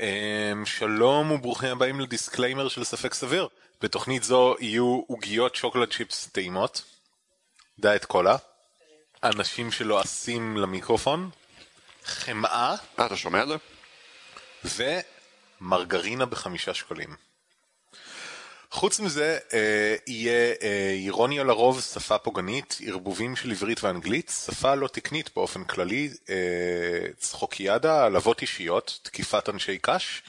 אמ, שלום וברוכים הבאים לדיסקליימר של ספק סביר. בתוכנית זו יהיו עוגיות שוקולד צ'יפס טעימות, דיאט קולה, אנשים שלועסים למיקרופון, חמאה אה, אתה שומע את זה? ומרגרינה בחמישה שקלים. חוץ מזה, אה, יהיה אה, אירוניה לרוב, שפה פוגענית, ערבובים של עברית ואנגלית, שפה לא תקנית באופן כללי, אה, צחוקיאדה, העלבות אישיות, תקיפת אנשי קש,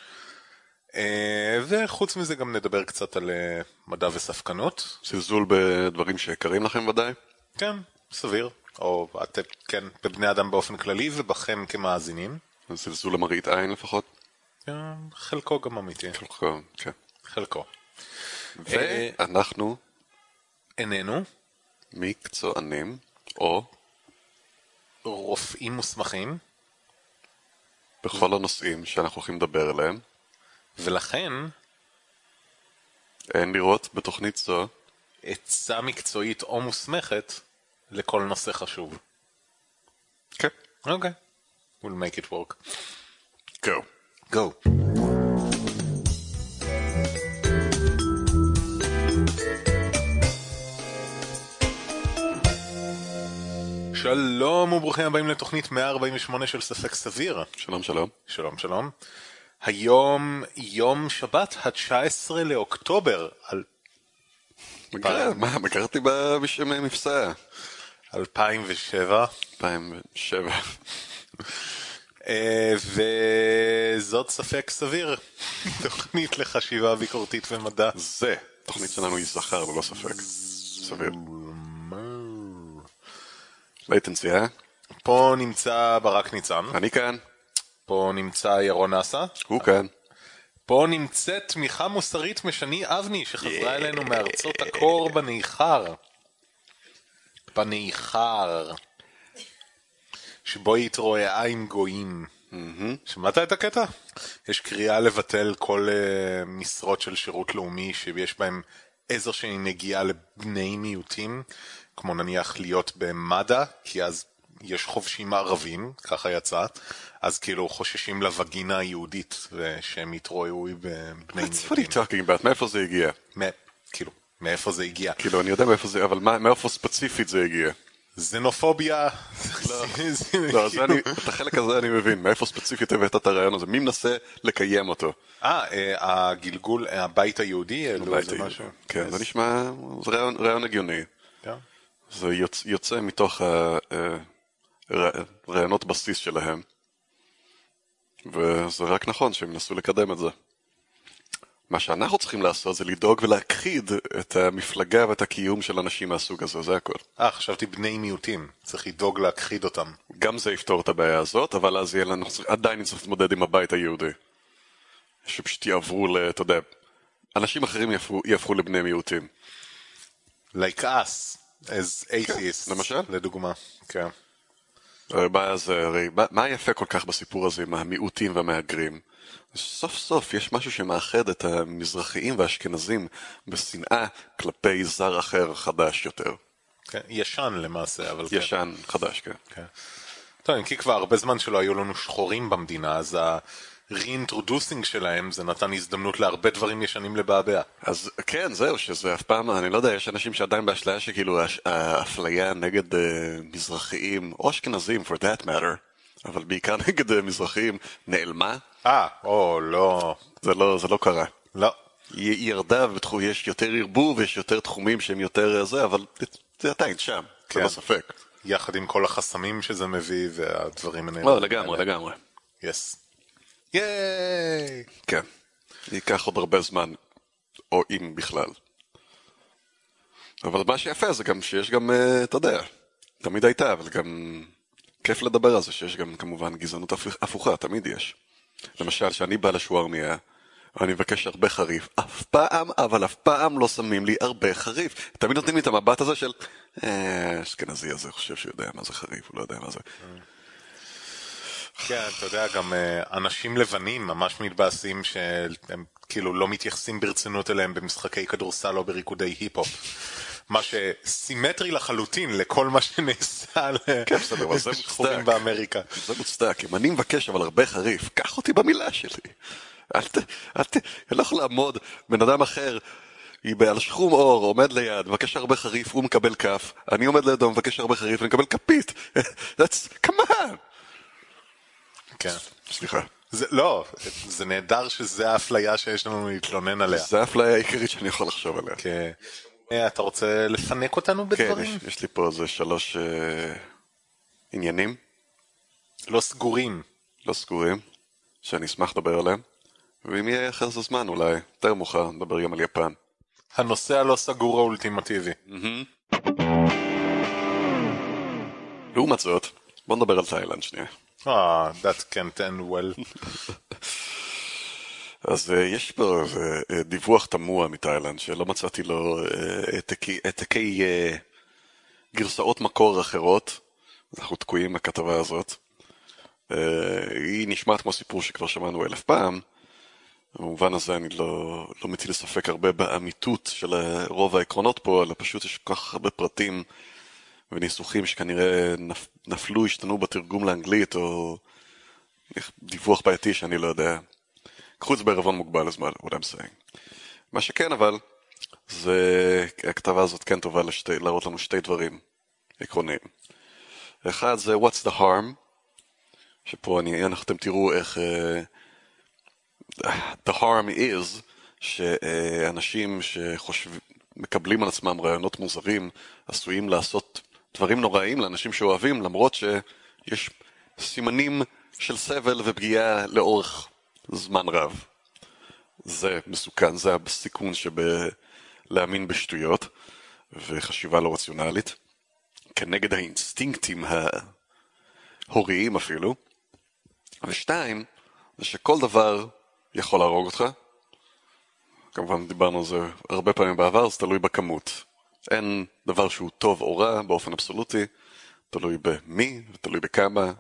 וחוץ מזה גם נדבר קצת על מדע וספקנות. זלזול בדברים שיקרים לכם ודאי? כן, סביר. או אתם, כן, בבני אדם באופן כללי ובכם כמאזינים. זלזול למראית עין לפחות? כן, חלקו גם אמיתי. חלקו, כן. חלקו. ואנחנו איננו מקצוענים, או רופאים מוסמכים, בכל הנושאים שאנחנו הולכים לדבר עליהם, ולכן אין לראות בתוכנית זו עצה מקצועית או מוסמכת לכל נושא חשוב. כן. אוקיי. We'll make it work. go. go. שלום וברוכים הבאים לתוכנית 148 של ספק סביר. שלום שלום. שלום שלום. היום יום שבת ה-19 לאוקטובר על מה, מכרתי בשם מבצע. 2007 2007. אה, וזאת ספק סביר, תוכנית לחשיבה ביקורתית ומדע. זה, התוכנית שלנו היא זכר ללא ספק. סביר. Latency, אה? פה נמצא ברק ניצן, אני כאן, פה נמצא ירון אסה, הוא כאן. פה נמצאת תמיכה מוסרית משני אבני שחזרה אלינו מארצות הקור בניכר. בניכר. שבו היא התרועעה עם גויים. שמעת את הקטע? יש קריאה לבטל כל uh, משרות של שירות לאומי שיש בהם איזושהי נגיעה לבני מיעוטים, כמו נניח להיות במד"א, כי אז יש חובשים ערבים, ככה יצא, אז כאילו חוששים לווגינה היהודית ושהם יתרועעו בבני That's what מיעוטים. are you talking about? מאיפה זה הגיע? כאילו, מאיפה זה הגיע? כאילו, אני יודע מאיפה זה, אבל מאיפה ספציפית זה הגיע? זנופוביה. לא, זה אני, את החלק הזה אני מבין, מאיפה ספציפית הבאת את הרעיון הזה, מי מנסה לקיים אותו? אה, אה, הגלגול, הבית היהודי, הבית איזה היהודי. משהו. כן, זה נשמע, זה רעיון- רעיון הגיוני. זה יוצ- יוצא מתוך הרעיונות בסיס שלהם, וזה רק נכון שהם ינסו לקדם את זה. מה שאנחנו צריכים לעשות זה לדאוג ולהכחיד את המפלגה ואת הקיום של אנשים מהסוג הזה, זה הכל. אה, חשבתי בני מיעוטים, צריך לדאוג להכחיד אותם. גם זה יפתור את הבעיה הזאת, אבל אז יהיה לנו, עדיין נצטרך להתמודד עם הבית היהודי. שפשוט יעברו ל... אתה יודע, אנשים אחרים יהפכו, יהפכו לבני מיעוטים. Like us, as atheists, למשל. לדוגמה. כן. הבעיה זה, הרי, מה- מה יפה כל כך בסיפור הזה עם המיעוטים והמהגרים? סוף סוף יש משהו שמאחד את המזרחיים והאשכנזים בשנאה כלפי זר אחר חדש יותר. כן. ישן למעשה, אבל כן. ישן, חדש, כן. כן. טוב, אם כי כבר הרבה זמן שלא היו לנו שחורים במדינה, אז ה-reintroducing שלהם זה נתן הזדמנות להרבה דברים ישנים לבעבע. אז כן, זהו, שזה אף פעם, אני לא יודע, יש אנשים שעדיין באשליה שכאילו הש- האפליה נגד uh, מזרחיים, או אשכנזים for that matter, אבל בעיקר נגד uh, מזרחיים, נעלמה. אה, או, לא, זה לא, זה לא קרה. לא. היא ירדה, ובתחום יש יותר ערבוב, ויש יותר תחומים שהם יותר זה, אבל זה עדיין שם, כן. ללא ספק. יחד עם כל החסמים שזה מביא והדברים האלה. לא, לגמרי, לגמרי. יס. ייי! כן. ייקח עוד הרבה זמן, או אם בכלל. אבל מה שיפה זה גם שיש גם, אה, אתה יודע, תמיד הייתה, אבל גם כיף לדבר על זה, שיש גם כמובן גזענות הפ- הפוכה, תמיד יש. למשל, כשאני בא לשווארמיה, אני מבקש הרבה חריף, אף פעם, אבל אף פעם לא שמים לי הרבה חריף. תמיד נותנים לי את המבט הזה של, אה, האשכנזי הזה חושב שהוא יודע מה זה חריף, הוא לא יודע מה זה. כן, אתה יודע, גם אה, אנשים לבנים ממש מתבאסים שהם כאילו לא מתייחסים ברצינות אליהם במשחקי כדורסל או בריקודי היפ-הופ. מה שסימטרי לחלוטין לכל מה שנעשה כן, לשחורים מוצדק. באמריקה. זה מוצדק, אם אני מבקש אבל הרבה חריף, קח אותי במילה שלי. אל ת... אל ת... אני לא יכול לעמוד, בן אדם אחר, היא על שחום אור, עומד ליד, מבקש הרבה חריף, הוא מקבל כף, אני עומד לידו, מבקש הרבה חריף, אני מקבל כפית. That's... come on! כן. סליחה. זה, לא, זה נהדר שזה האפליה שיש לנו להתלונן עליה. זה האפליה העיקרית שאני יכול לחשוב עליה. כן. אה, אתה רוצה לפנק אותנו כן, בדברים? יש, יש לי פה איזה שלוש אה, עניינים לא סגורים. לא סגורים, שאני אשמח לדבר עליהם, ואם יהיה אחר זה זמן אולי, יותר מאוחר, נדבר גם על יפן. הנושא הלא סגור האולטימטיבי. לעומת זאת, בוא נדבר על תאילנד שנייה. אה, that can't end well. אז uh, יש פה איזה uh, דיווח תמוה מתאילנד, שלא מצאתי לו העתקי, גרסאות מקור אחרות. אנחנו תקועים בכתבה הזאת. היא נשמעת כמו סיפור שכבר שמענו אלף פעם. במובן הזה אני לא, לא מטיל ספק הרבה באמיתות של רוב העקרונות פה, אלא פשוט יש כל כך הרבה פרטים וניסוחים שכנראה נפ, נפלו, השתנו בתרגום לאנגלית, או דיווח בעייתי שאני לא יודע. קחו את זה בערבון מוגבל לזמן, what I'm saying. מה שכן אבל, זה, הכתבה הזאת כן טובה לשתי, להראות לנו שתי דברים עקרוניים. אחד זה what's the harm, שפה אני, אתם תראו איך uh, the harm is שאנשים שחושבים, מקבלים על עצמם רעיונות מוזרים, עשויים לעשות דברים נוראים לאנשים שאוהבים, למרות שיש סימנים של סבל ופגיעה לאורך זמן רב. זה מסוכן, זה הסיכון שבלהאמין בשטויות וחשיבה לא רציונלית, כנגד האינסטינקטים ההוריים אפילו. ושתיים, זה שכל דבר יכול להרוג אותך. כמובן דיברנו על זה הרבה פעמים בעבר, זה תלוי בכמות. אין דבר שהוא טוב או רע באופן אבסולוטי, תלוי במי ותלוי בכמה.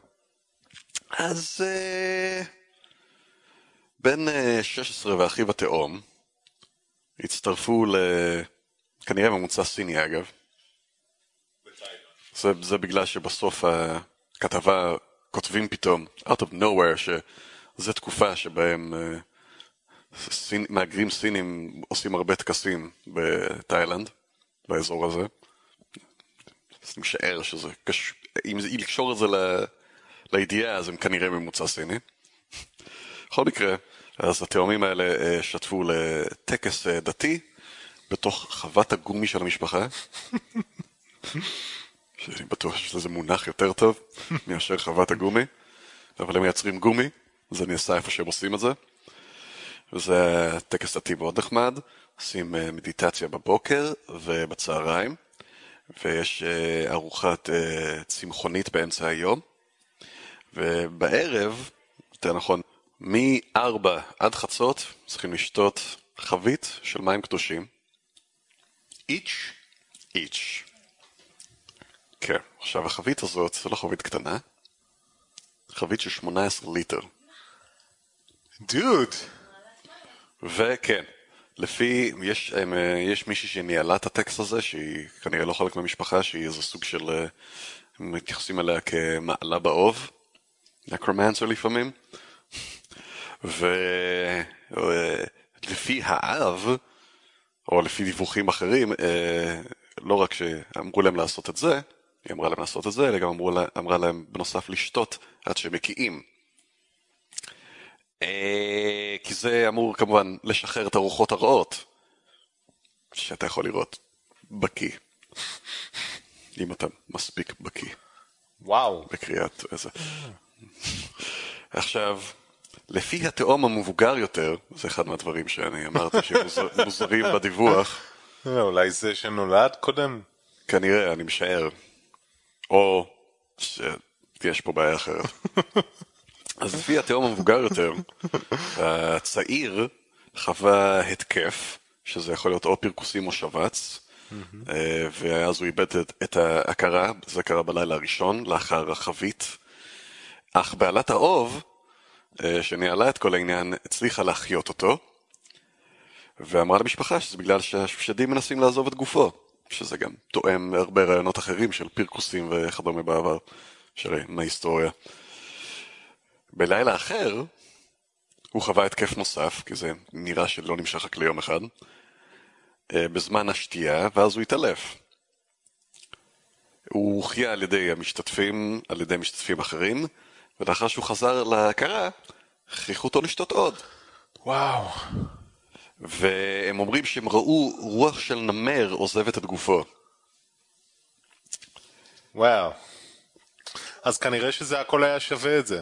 אז uh, בן uh, 16 ואחיו התאום הצטרפו ל... כנראה ממוצע סיני אגב. זה, זה בגלל שבסוף הכתבה כותבים פתאום, out of nowhere, שזו תקופה שבהם uh, סינ... מהגרים סינים עושים הרבה טקסים בתאילנד. באזור הזה. אני משער שזה קשור, אם לקשור את זה ל... לידיעה אז הם כנראה ממוצע סיני. בכל מקרה, אז התאומים האלה שתפו לטקס דתי בתוך חוות הגומי של המשפחה. שאני בטוח שיש לזה מונח יותר טוב מאשר חוות הגומי, אבל הם מייצרים גומי, זה נעשה איפה שהם עושים את זה. וזה טקס דתי מאוד נחמד. עושים מדיטציה בבוקר ובצהריים, ויש ארוחת צמחונית באמצע היום, ובערב, יותר נכון, מ-4 עד חצות צריכים לשתות חבית של מים קדושים. איץ'? איץ'. כן, עכשיו החבית הזאת זו לא חבית קטנה, חבית של 18 ליטר. דוד! וכן, לפי, יש, הם, יש מישהי שניהלה את הטקסט הזה, שהיא כנראה לא חלק מהמשפחה, שהיא איזה סוג של, הם מתייחסים אליה כמעלה באוב, נקרומנסר לפעמים, ולפי האב, או לפי דיווחים אחרים, לא רק שאמרו להם לעשות את זה, היא אמרה להם לעשות את זה, אלא גם אמרו אמרה להם בנוסף לשתות עד שהם מקיאים. כי זה אמור כמובן לשחרר את הרוחות הרעות שאתה יכול לראות בקיא אם אתה מספיק בקיא וואו. בקריאת איזה. עכשיו לפי התאום המבוגר יותר זה אחד מהדברים שאני אמרתי שמוזרים בדיווח. אולי זה שנולד קודם? כנראה אני משער. או שיש פה בעיה אחרת אז לפי התאום המבוגר יותר, הצעיר חווה התקף, שזה יכול להיות או פרכוסים או שבץ, ואז הוא איבד את ההכרה, זה קרה בלילה הראשון, לאחר החבית. אך בעלת האוב, שניהלה את כל העניין, הצליחה להחיות אותו, ואמרה למשפחה שזה בגלל שהשדים מנסים לעזוב את גופו. שזה גם תואם הרבה רעיונות אחרים של פירקוסים וכדומה בעבר, שראינו מההיסטוריה. בלילה אחר, הוא חווה התקף נוסף, כי זה נראה שלא נמשך רק ליום אחד, אה, בזמן השתייה, ואז הוא התעלף. הוא הוחיה על ידי המשתתפים, על ידי משתתפים אחרים, ולאחר שהוא חזר להכרה, הכריחו אותו לשתות עוד. וואו. והם אומרים שהם ראו רוח של נמר עוזבת את גופו. וואו. אז כנראה שזה הכל היה שווה את זה.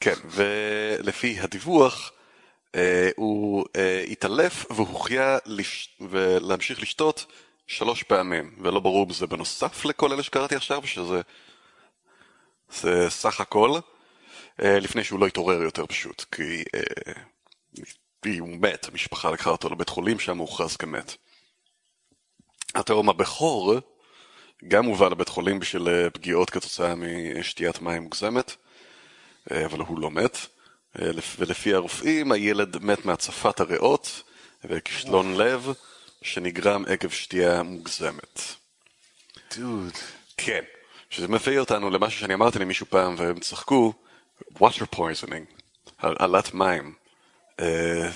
כן, ולפי הדיווח, אה, הוא אה, התעלף והוחיה לש... ולהמשיך לשתות שלוש פעמים, ולא ברור אם זה בנוסף לכל אלה שקראתי עכשיו, שזה זה סך הכל, אה, לפני שהוא לא התעורר יותר פשוט, כי אה, הוא מת, המשפחה לקחה אותו לבית חולים, שם הוא הוכרז כמת. התאום הבכור גם הובא לבית חולים בשביל פגיעות כתוצאה משתיית מים מוגזמת, אבל הוא לא מת. אה, ולפי הרופאים, הילד מת מהצפת הריאות וכישלון לב שנגרם עקב שתייה מוגזמת. דוד. כן, שזה מביא אותנו למשהו שאני אמרתי למישהו פעם והם צחקו, water poisoning, הרעלת מים.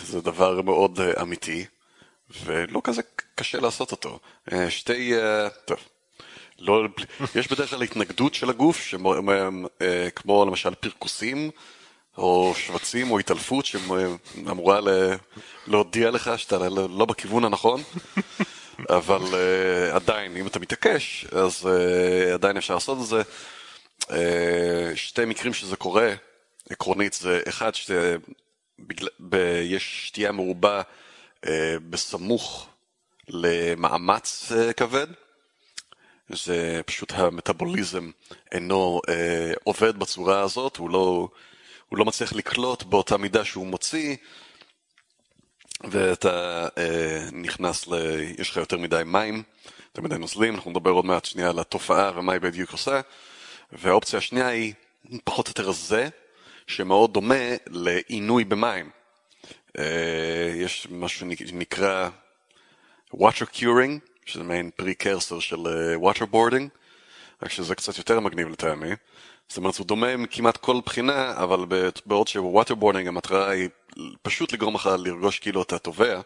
זה דבר מאוד אמיתי, ולא כזה קשה לעשות אותו. שתי, טוב, לא, יש בדרך כלל התנגדות של הגוף, שמו, אה, כמו למשל פרכוסים, או שבצים, או התעלפות, שאמורה להודיע לך שאתה לא, לא בכיוון הנכון, אבל uh, עדיין, אם אתה מתעקש, אז uh, עדיין אפשר לעשות את זה. Uh, שתי מקרים שזה קורה, עקרונית, זה אחד, שיש שתייה מרובה uh, בסמוך למאמץ uh, כבד, זה פשוט המטאבוליזם אינו אה, עובד בצורה הזאת, הוא לא, הוא לא מצליח לקלוט באותה מידה שהוא מוציא, ואתה אה, נכנס ל... יש לך יותר מדי מים, יותר מדי נוזלים, אנחנו נדבר עוד מעט שנייה על התופעה ומה היא בדיוק עושה, והאופציה השנייה היא פחות או יותר זה, שמאוד דומה לעינוי במים. אה, יש משהו שנקרא water curing, שזה מעין precursor של waterboarding, אה, רק שזה קצת יותר מגניב לטעמי. זאת אומרת, הוא דומה כמעט כל בחינה, אבל בעוד ש waterboarding המטרה היא פשוט לגרום לך להרגיש כאילו אתה טובע,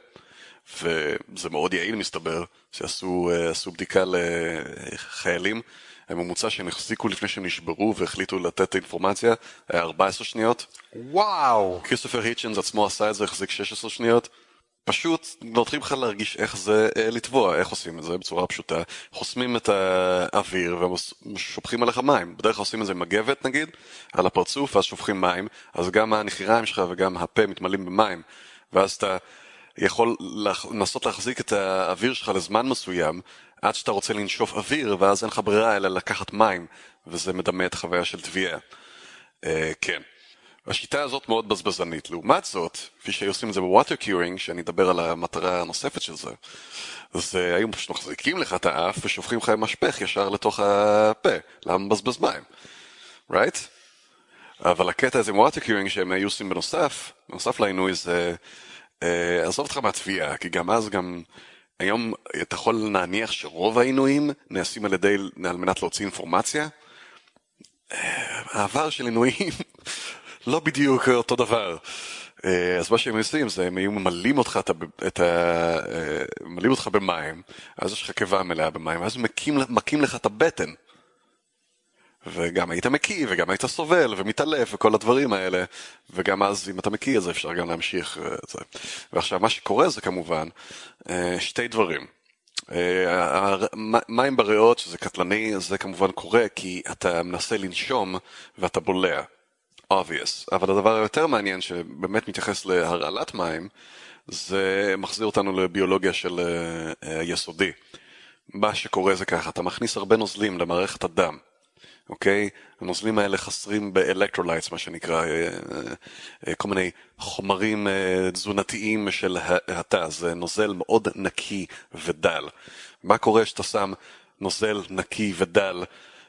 וזה מאוד יעיל מסתבר, שעשו uh, בדיקה לחיילים, הממוצע שהם החזיקו לפני שהם נשברו והחליטו לתת אינפורמציה היה 14 שניות. וואו! כריסטופר היצ'נס עצמו עשה את זה, החזיק 16 שניות. פשוט נותנים לך להרגיש איך זה אה, לטבוע, איך עושים את זה בצורה פשוטה. חוסמים את האוויר ושופכים עליך מים. בדרך כלל עושים את זה עם מגבת נגיד, על הפרצוף, ואז שופכים מים, אז גם הנחיריים שלך וגם הפה מתמלאים במים, ואז אתה יכול לנסות להחזיק את האוויר שלך לזמן מסוים, עד שאתה רוצה לנשוף אוויר, ואז אין לך ברירה אלא לקחת מים, וזה מדמה את החוויה של טביעה. Uh, כן. השיטה הזאת מאוד בזבזנית. לעומת זאת, כפי שהיו עושים את זה בווטר קיורינג, שאני אדבר על המטרה הנוספת של זה, אז אה, היו פשוט מחזיקים לך את האף ושופכים לך עם משפך ישר לתוך הפה. למה מבזבז מים? right? אבל הקטע הזה עם ווטר קיורינג שהם היו עושים בנוסף, בנוסף לעינוי זה, אה, עזוב אותך מהתביעה, כי גם אז גם... היום אתה יכול להניח שרוב העינויים נעשים על ידי, על מנת להוציא אינפורמציה. אה, העבר של עינויים לא בדיוק אותו דבר. אה, אז מה שהם עושים זה הם היו ממלאים אותך, את ה... אה, ממלאים אותך במים, אז יש לך קיבה מלאה במים, ואז מכים, מכים לך את הבטן. וגם היית מקיא, וגם היית סובל, ומתעלף, וכל הדברים האלה. וגם אז, אם אתה מקיא, אז אפשר גם להמשיך את זה. ועכשיו, מה שקורה זה כמובן שתי דברים. מים בריאות, שזה קטלני, זה כמובן קורה כי אתה מנסה לנשום ואתה בולע. Obvious, אבל הדבר היותר מעניין שבאמת מתייחס להרעלת מים, זה מחזיר אותנו לביולוגיה של uh, יסודי. מה שקורה זה ככה, אתה מכניס הרבה נוזלים למערכת הדם, אוקיי? הנוזלים האלה חסרים באלקטרולייטס, מה שנקרא, uh, uh, כל מיני חומרים תזונתיים של התא, זה נוזל מאוד נקי ודל. מה קורה כשאתה שם נוזל נקי ודל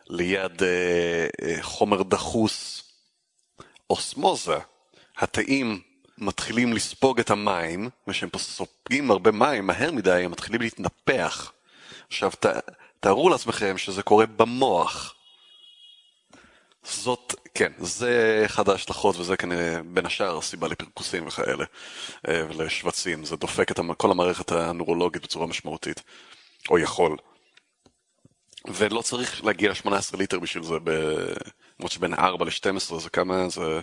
ליד חומר דחוס אוסמוזה, התאים מתחילים לספוג את המים, ושהם סופגים הרבה מים מהר מדי, הם מתחילים להתנפח. עכשיו, ת, תארו לעצמכם שזה קורה במוח. זאת, כן, זה אחד ההשלכות, וזה כנראה בין השאר הסיבה לפרכוסים וכאלה, אה, ולשבצים. זה דופק את כל המערכת הנורולוגית בצורה משמעותית, או יכול. ולא צריך להגיע ל-18 ליטר בשביל זה, למרות שבין 4 ל-12 זה כמה? זה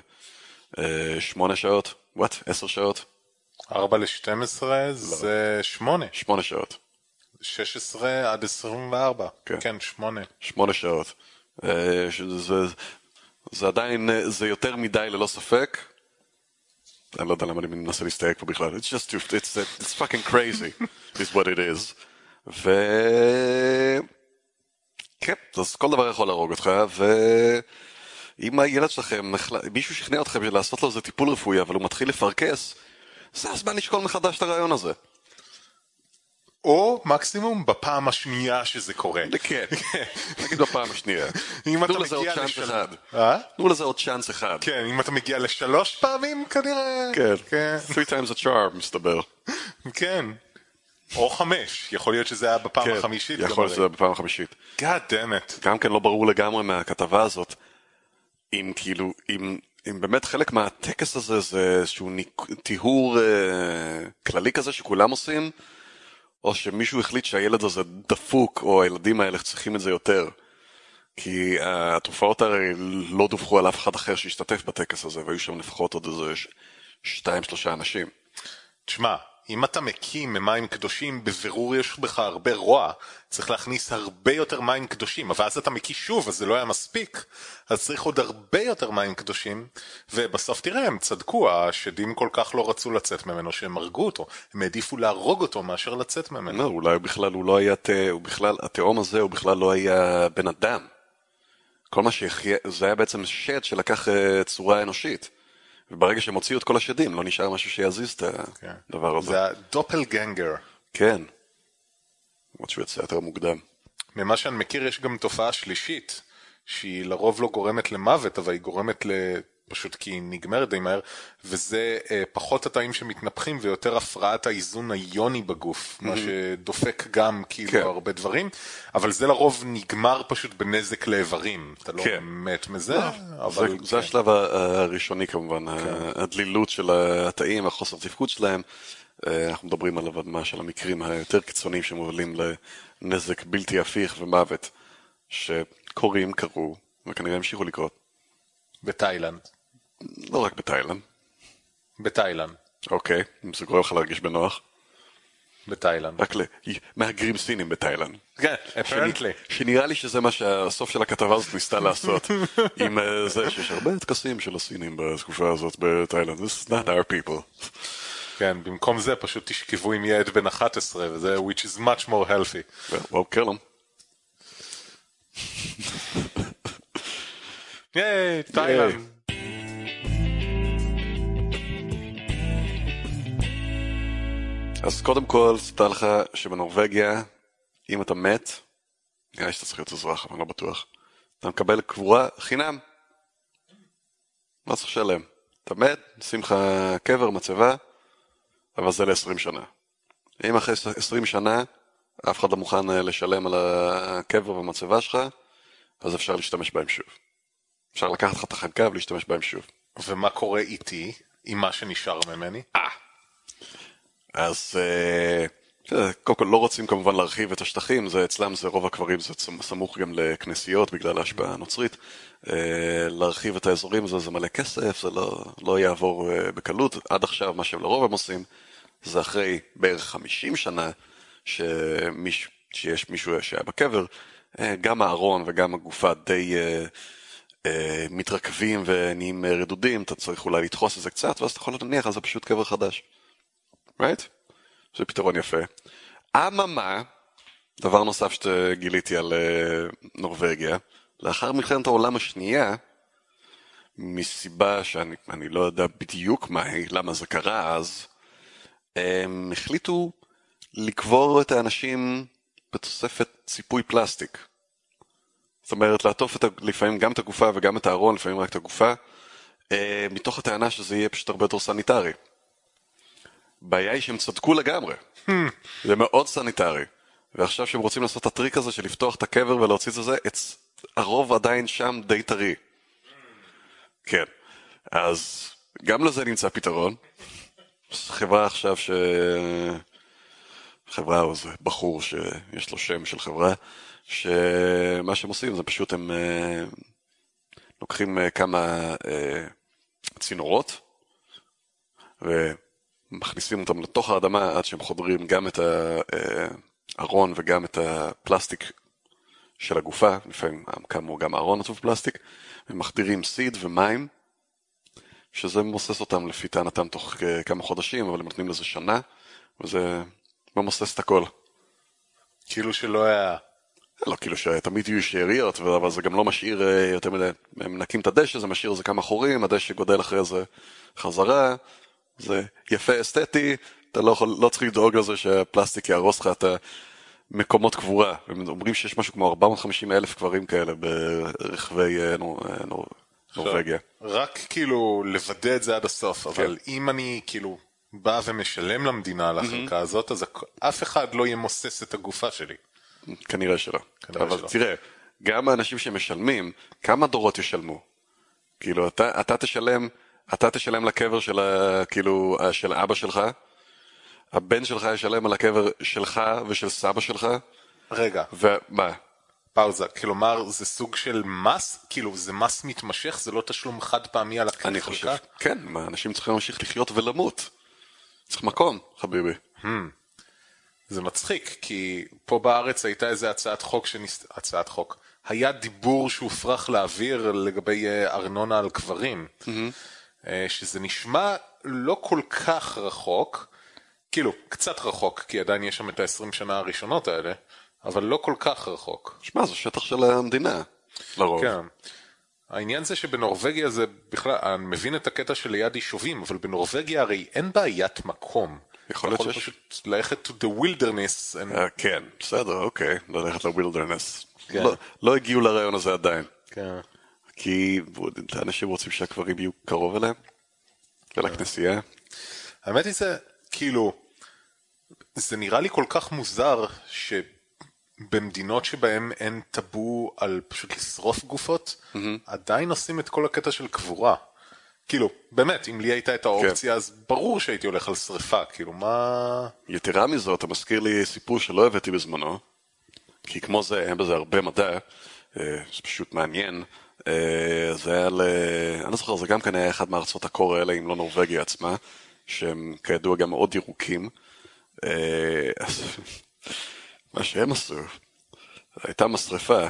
8 אה, שעות? וואט? 10 שעות? 4 ל-12 זה 8. 8 שעות. 16 עד 24. כן, כן 8. 8 שעות. אה, זה עדיין, זה יותר מדי ללא ספק. אני לא יודע למה אני מנסה להסתייג פה בכלל. It's just, it's, it's fucking crazy, is what it is. ו... כן, אז כל דבר יכול להרוג אותך, ואם הילד שלכם, מישהו שכנע אתכם לעשות לו איזה טיפול רפואי, אבל הוא מתחיל לפרכס, זה הזמן לשקול מחדש את הרעיון הזה. או מקסימום בפעם השנייה שזה קורה. כן, נגיד בפעם השנייה. אם אתה מגיע לשלוש... אה? תנו לזה עוד צ'אנס אחד. כן, אם אתה מגיע לשלוש פעמים כנראה... כן, כן. three times a charm מסתבר. כן. או חמש, יכול להיות שזה היה בפעם כן, החמישית. יכול להיות שזה היה בפעם החמישית. God damn it. גם כן לא ברור לגמרי מהכתבה הזאת, אם כאילו, אם, אם באמת חלק מהטקס הזה זה איזשהו טיהור אה, כללי כזה שכולם עושים, או שמישהו החליט שהילד הזה דפוק, או הילדים האלה צריכים את זה יותר. כי התופעות הרי לא דווחו על אף אחד אחר שהשתתף בטקס הזה, והיו שם לפחות עוד איזה שתיים שלושה אנשים. תשמע, אם אתה מקים ממים קדושים, בבירור יש בך הרבה רוע, צריך להכניס הרבה יותר מים קדושים, אבל אז אתה מקיש שוב, אז זה לא היה מספיק, אז צריך עוד הרבה יותר מים קדושים, ובסוף תראה, הם צדקו, השדים כל כך לא רצו לצאת ממנו, שהם הרגו אותו, הם העדיפו להרוג אותו מאשר לצאת ממנו. לא, אולי בכלל הוא לא היה, הוא בכלל, התהום הזה הוא בכלל לא היה בן אדם. כל מה שהחיה, זה היה בעצם שד שלקח אה, צורה אנושית. וברגע שהם הוציאו את כל השדים, לא נשאר משהו שיזיז את כן. הדבר הזה. זה הדופלגנגר. כן. למרות שהוא יצא יותר מוקדם. ממה שאני מכיר יש גם תופעה שלישית, שהיא לרוב לא גורמת למוות, אבל היא גורמת ל... פשוט כי היא נגמרת די מהר, וזה אה, פחות התאים שמתנפחים ויותר הפרעת האיזון היוני בגוף, mm-hmm. מה שדופק גם כאילו כן. הרבה דברים, אבל זה לרוב נגמר פשוט בנזק לאיברים, אתה לא כן. מת מזה, לא, אבל... זה, כן. זה השלב הראשוני כמובן, כן. הדלילות של התאים, החוסר תפקוד שלהם, אה, אנחנו מדברים על מה של המקרים היותר קיצוניים שמובילים לנזק בלתי הפיך ומוות, שקורים, קרו, וכנראה המשיכו לקרות. בתאילנד. לא רק בתאילנד. בתאילנד. אוקיי, אם זה גורם לך להרגיש בנוח. בתאילנד. רק למהגרים סינים בתאילנד. כן, אפרנטלי. שנראה לי שזה מה שהסוף של הכתבה הזאת ניסתה לעשות. עם אה, זה שיש הרבה טקסים של הסינים בתקופה הזאת בתאילנד. This is not our people. כן, במקום זה פשוט תשכבו עם ילד בן 11, וזה which is much more healthy. well, kill him. ייי, תאילנד. אז קודם כל, תדע לך שבנורבגיה, אם אתה מת, נראה לי שאתה צריך להיות אזרח, אבל אני לא בטוח. אתה מקבל קבורה חינם. לא צריך לשלם. אתה מת, נשים לך קבר, מצבה, אבל זה ל-20 שנה. אם אחרי 20 שנה אף אחד לא מוכן לשלם על הקבר והמצבה שלך, אז אפשר להשתמש בהם שוב. אפשר לקחת לך את החנקה ולהשתמש בהם שוב. ומה קורה איתי, עם מה שנשאר ממני? אה. אז אה, קודם כל לא רוצים כמובן להרחיב את השטחים, זה אצלם זה רוב הקברים זה סמוך גם לכנסיות בגלל ההשפעה הנוצרית. אה, להרחיב את האזורים הזה זה מלא כסף, זה לא, לא יעבור אה, בקלות. עד עכשיו מה שהם לרוב הם עושים זה אחרי בערך 50 שנה שמיש, שיש מישהו שהיה בקבר, גם הארון וגם הגופה די... אה, מתרכבים ונהיים רדודים, אתה צריך אולי לדחוס את זה קצת, ואז אתה יכול להניח על זה פשוט קבר חדש. right? זה פתרון יפה. אממה, דבר נוסף שגיליתי על uh, נורבגיה, לאחר מלחמת העולם השנייה, מסיבה שאני לא יודע בדיוק מה היא, למה זה קרה אז, הם החליטו לקבור את האנשים בתוספת ציפוי פלסטיק. אומרת, לעטוף את, לפעמים גם את הגופה וגם את הארון, לפעמים רק את הגופה, אה, מתוך הטענה שזה יהיה פשוט הרבה יותר סניטרי. הבעיה היא שהם צדקו לגמרי. זה מאוד סניטרי. ועכשיו שהם רוצים לעשות את הטריק הזה של לפתוח את הקבר ולהוציא את זה, it's, הרוב עדיין שם די טרי. כן. אז גם לזה נמצא פתרון. חברה עכשיו ש... חברה או זה בחור שיש לו שם של חברה, שמה שהם עושים זה פשוט הם אה, לוקחים אה, כמה אה, צינורות ומכניסים אותם לתוך האדמה עד שהם חודרים גם את הארון וגם את הפלסטיק של הגופה, לפעמים כאמור גם הארון עצוב פלסטיק, ומחדירים סיד ומים, שזה ממוסס אותם לפי טענתם תוך כמה חודשים, אבל הם נותנים לזה שנה, וזה ממוסס את הכל. כאילו שלא היה... לא, כאילו שתמיד יהיו שאריות, אבל זה גם לא משאיר אה, יותר מדי, הם מנקים את הדשא, זה משאיר איזה כמה חורים, הדשא גודל אחרי זה חזרה, זה יפה אסתטי, אתה לא, יכול, לא צריך לדאוג לזה שהפלסטיק יהרוס לך את המקומות קבורה. הם אומרים שיש משהו כמו 450 אלף קברים כאלה ברחבי נור, נור, נורווגיה. רק כאילו לוודא את זה עד הסוף, אבל כן. אם אני כאילו בא ומשלם למדינה על החלקה mm-hmm. הזאת, אז אף אחד לא ימוסס את הגופה שלי. כנראה שלא. כנראה אבל שלא. תראה, גם האנשים שמשלמים, כמה דורות ישלמו? כאילו, אתה, אתה תשלם, אתה תשלם לקבר של, ה, כאילו, של אבא שלך, הבן שלך ישלם על הקבר שלך ושל סבא שלך. רגע. ומה? פאוזה, כלומר זה סוג של מס, כאילו זה מס מתמשך, זה לא תשלום חד פעמי על החלקה? אני חושב, כן, מה, אנשים צריכים להמשיך לחיות ולמות. צריך מקום, חביבי. Hmm. זה מצחיק, כי פה בארץ הייתה איזה הצעת חוק שניס... הצעת חוק. היה דיבור שהופרח לאוויר לגבי אה, ארנונה על קברים, mm-hmm. שזה נשמע לא כל כך רחוק, כאילו, קצת רחוק, כי עדיין יש שם את ה-20 שנה הראשונות האלה, אבל לא כל כך רחוק. שמע, זה שטח של המדינה, לרוב. כן. העניין זה שבנורבגיה זה בכלל, אני מבין את הקטע של ליד יישובים, אבל בנורבגיה הרי אין בעיית מקום. יכול להיות שיש... פשוט ללכת to the wilderness. And... Uh, כן, בסדר, אוקיי, ללכת ל wilderness. כן. לא, לא הגיעו לרעיון הזה עדיין. כן. כי אנשים רוצים שהקברים יהיו קרוב אליהם, ולכנסייה. האמת היא זה, כאילו, זה נראה לי כל כך מוזר שבמדינות שבהן אין טאבו על פשוט לשרוף גופות, mm-hmm. עדיין עושים את כל הקטע של קבורה. כאילו, באמת, אם לי הייתה את האופציה, כן. אז ברור שהייתי הולך על שריפה, כאילו, מה... יתרה מזאת, אתה מזכיר לי סיפור שלא הבאתי בזמנו, כי כמו זה, אין בזה הרבה מדע, אה, זה פשוט מעניין. אה, זה היה ל... אני לא זוכר, זה גם כן היה אחד מארצות הקור האלה, אם לא נורבגיה עצמה, שהם כידוע גם מאוד ירוקים. אה, מה שהם עשו, הייתה משרפה,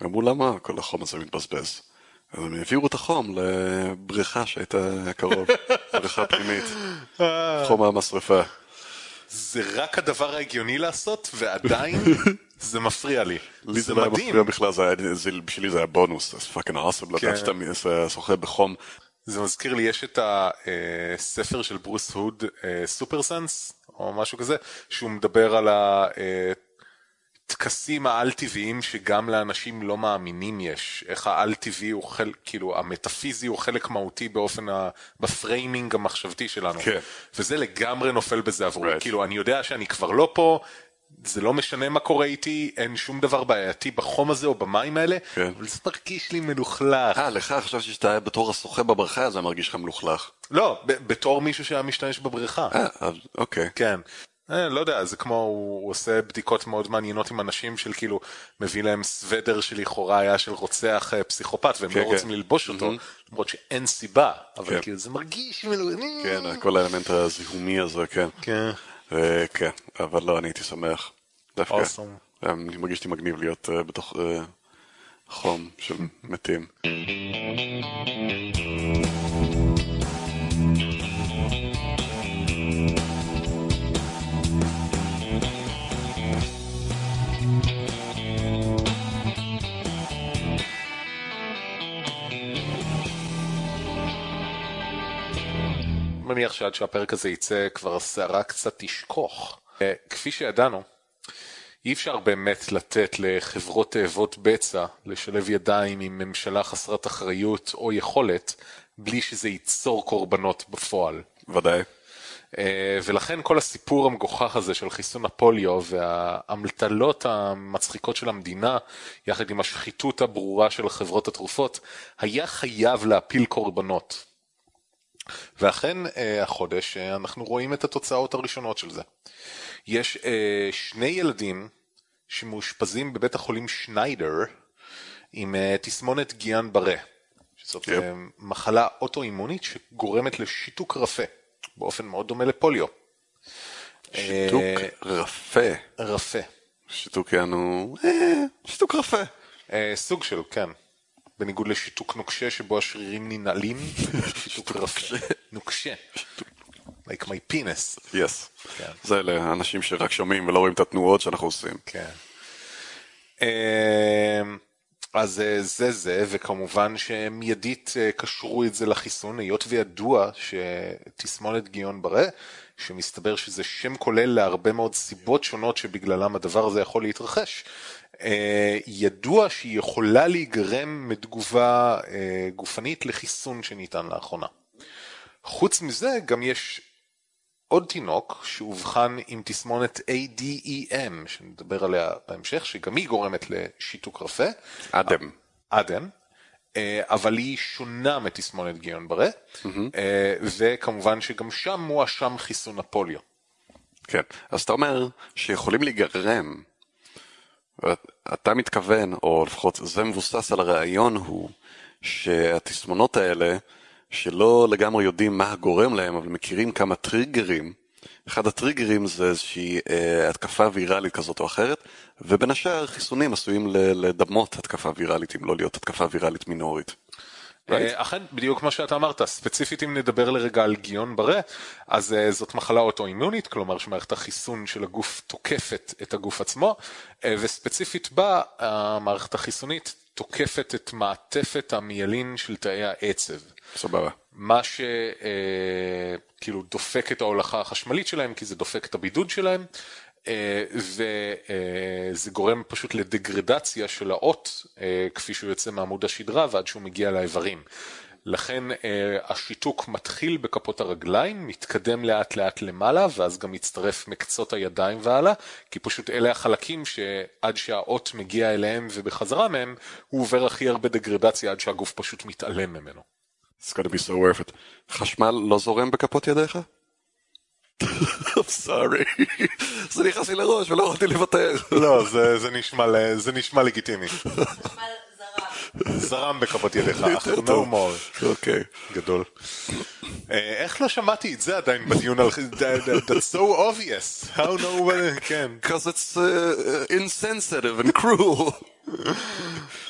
ואמרו למה כל החום הזה מתבזבז. אז הם העבירו את החום לבריכה שהייתה קרוב, בריכה פנימית, חום מהמשרפה. זה רק הדבר ההגיוני לעשות, ועדיין זה מפריע לי. לי זה לא היה מפריע בכלל, בשבילי זה היה בונוס, זה fucking awesome, לדעת שאתה שוחה בחום. זה מזכיר לי, יש את הספר של ברוס הוד, SuperSense, או משהו כזה, שהוא מדבר על ה... הטקסים העל-טבעיים שגם לאנשים לא מאמינים יש, איך העל-טבעי הוא חלק, כאילו המטאפיזי הוא חלק מהותי באופן, ה... ב framing המחשבתי שלנו. כן. וזה לגמרי נופל בזה עבורי, right. כאילו אני יודע שאני כבר לא פה, זה לא משנה מה קורה איתי, אין שום דבר בעייתי בחום הזה או במים האלה, כן. אבל זה מרגיש לי מלוכלך. אה, לך חשבתי שאתה בתור השוחה בבריכה, זה מרגיש לך מלוכלך. לא, בתור מישהו שהיה משתמש בבריכה. אה, אוקיי. כן. אה, לא יודע, זה כמו, הוא, הוא עושה בדיקות מאוד מעניינות עם אנשים של כאילו, מביא להם סוודר שלכאורה היה של רוצח אה, פסיכופת, והם כן, לא כן. רוצים ללבוש אותו, mm-hmm. למרות שאין סיבה, אבל כן. כאילו זה מרגיש מלו... כן, כל האלמנט הזיהומי הזה, כן. כן. ו- כן, אבל לא, אני הייתי שמח. דווקא. Awesome. אני מרגיש לי מגניב להיות uh, בתוך uh, חום של מתים. מניח שעד שהפרק הזה יצא כבר הסערה קצת תשכוך. אה, כפי שידענו, אי אפשר באמת לתת לחברות תאבות בצע לשלב ידיים עם ממשלה חסרת אחריות או יכולת בלי שזה ייצור קורבנות בפועל. ודאי. אה, ולכן כל הסיפור המגוחך הזה של חיסון הפוליו והאמתלות המצחיקות של המדינה, יחד עם השחיתות הברורה של חברות התרופות, היה חייב להפיל קורבנות. ואכן אה, החודש אה, אנחנו רואים את התוצאות הראשונות של זה. יש שני ילדים שמאושפזים בבית החולים שניידר עם תסמונת גיאן ברה. זאת yep. מחלה אוטואימונית שגורמת לשיתוק רפה. באופן מאוד דומה לפוליו. שיתוק אה, רפה. רפה. שיתוק יענו... אה, שיתוק רפה. אה, סוג של, כן. בניגוד לשיתוק נוקשה שבו השרירים ננעלים, שיתוק רפה. נוקשה. like my penis. yes. כן. זה אלה אנשים שרק שומעים ולא רואים את התנועות שאנחנו עושים. כן. אז אה, זה זה, וכמובן שמיידית אה, קשרו את זה לחיסון, היות וידוע שתסמונת גיון ברה, שמסתבר שזה שם כולל להרבה מאוד סיבות שונות שבגללם הדבר הזה יכול להתרחש, ידוע שהיא יכולה להיגרם מתגובה גופנית לחיסון שניתן לאחרונה. חוץ מזה, גם יש עוד תינוק שאובחן עם תסמונת ADEM, שנדבר עליה בהמשך, שגם היא גורמת לשיתוק רפה. אדם. אדם. אה, אבל היא שונה מתסמונת גיון ברה, mm-hmm. וכמובן שגם שם מואשם חיסון הפוליו. כן, אז אתה אומר שיכולים להיגרם, אתה מתכוון, או לפחות זה מבוסס על הרעיון הוא, שהתסמונות האלה שלא לגמרי יודעים מה הגורם להם, אבל מכירים כמה טריגרים. אחד הטריגרים זה איזושהי אה, התקפה ויראלית כזאת או אחרת, ובין השאר חיסונים עשויים לדמות התקפה ויראלית, אם לא להיות התקפה ויראלית מינורית. אה, אכן, בדיוק מה שאתה אמרת, ספציפית אם נדבר לרגע על גיון ברה, אז uh, זאת מחלה אוטואימונית, כלומר שמערכת החיסון של הגוף תוקפת את הגוף עצמו, uh, וספציפית בה המערכת החיסונית תוקפת את מעטפת המיילין של תאי העצב. סבבה. מה שכאילו אה, דופק את ההולכה החשמלית שלהם, כי זה דופק את הבידוד שלהם, אה, וזה גורם פשוט לדגרדציה של האות, אה, כפי שהוא יוצא מעמוד השדרה ועד שהוא מגיע לאיברים. לכן השיתוק מתחיל בכפות הרגליים, מתקדם לאט לאט למעלה, ואז גם מצטרף מקצות הידיים והלאה, כי פשוט אלה החלקים שעד שהאות מגיע אליהם ובחזרה מהם, הוא עובר הכי הרבה דגרדציה עד שהגוף פשוט מתעלם ממנו. It's gonna be so worth it. חשמל לא זורם בכפות ידיך? Sorry. זה נכנס לי לראש ולא יכולתי לוותר. לא, זה נשמע לגיטימי. זרם בכפות ידיך, אך no more. אוקיי. גדול. איך לא שמעתי את זה עדיין בדיון על... That's so obvious. How no... כן. Because it's uh, insensitive and cruel.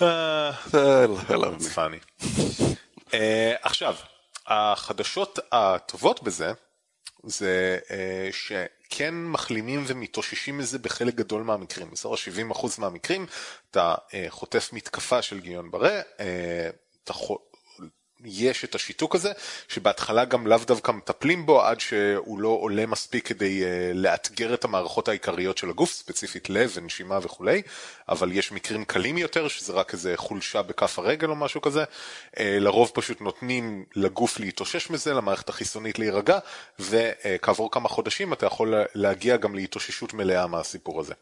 That's funny. Uh, עכשיו, החדשות הטובות בזה, זה uh, שכן מחלימים ומתאוששים מזה בחלק גדול מהמקרים. בסדר, 70% מהמקרים אתה uh, חוטף מתקפה של גיון ברה, uh, אתה יש את השיתוק הזה, שבהתחלה גם לאו דווקא מטפלים בו עד שהוא לא עולה מספיק כדי uh, לאתגר את המערכות העיקריות של הגוף, ספציפית לב ונשימה וכולי, אבל יש מקרים קלים יותר, שזה רק איזה חולשה בכף הרגל או משהו כזה, uh, לרוב פשוט נותנים לגוף להתאושש מזה, למערכת החיסונית להירגע, וכעבור כמה חודשים אתה יכול להגיע גם להתאוששות מלאה מהסיפור הזה.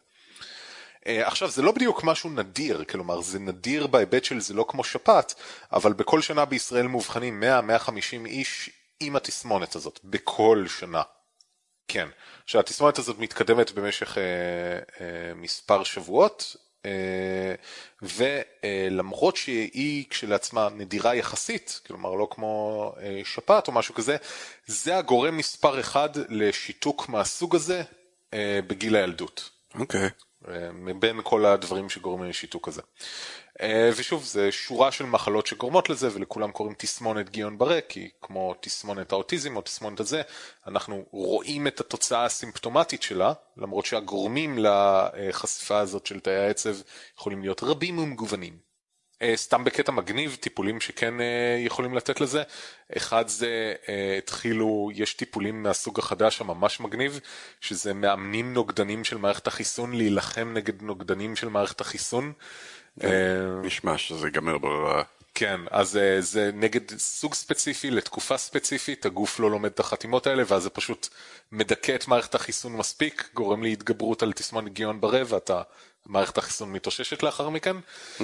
אה, עכשיו זה לא בדיוק משהו נדיר, כלומר זה נדיר בהיבט של זה לא כמו שפעת, אבל בכל שנה בישראל מאובחנים 100-150 איש עם התסמונת הזאת, בכל שנה. כן, שהתסמונת הזאת מתקדמת במשך אה, אה, מספר שבועות, אה, ולמרות אה, שהיא כשלעצמה נדירה יחסית, כלומר לא כמו אה, שפעת או משהו כזה, זה הגורם מספר אחד לשיתוק מהסוג הזה אה, בגיל הילדות. אוקיי. Okay. מבין כל הדברים שגורמים לשיתוק הזה. אה, ושוב, זה שורה של מחלות שגורמות לזה, ולכולם קוראים תסמונת גיון ברה, כי כמו תסמונת האוטיזם או תסמונת הזה, אנחנו רואים את התוצאה הסימפטומטית שלה, למרות שהגורמים לחשיפה הזאת של תאי העצב יכולים להיות רבים ומגוונים. אה, סתם בקטע מגניב, טיפולים שכן אה, יכולים לתת לזה. אחד זה, אה, התחילו, יש טיפולים מהסוג החדש הממש מגניב, שזה מאמנים נוגדנים של מערכת החיסון להילחם נגד נוגדנים של מערכת החיסון. נשמע שזה ייגמר ברורה. כן, אז זה נגד סוג ספציפי לתקופה ספציפית, הגוף לא לומד את החתימות האלה, ואז זה פשוט מדכא את מערכת החיסון מספיק, גורם להתגברות על תסמונת גיון ברב, ואתה, מערכת החיסון מתאוששת לאחר מכן. Mm-hmm.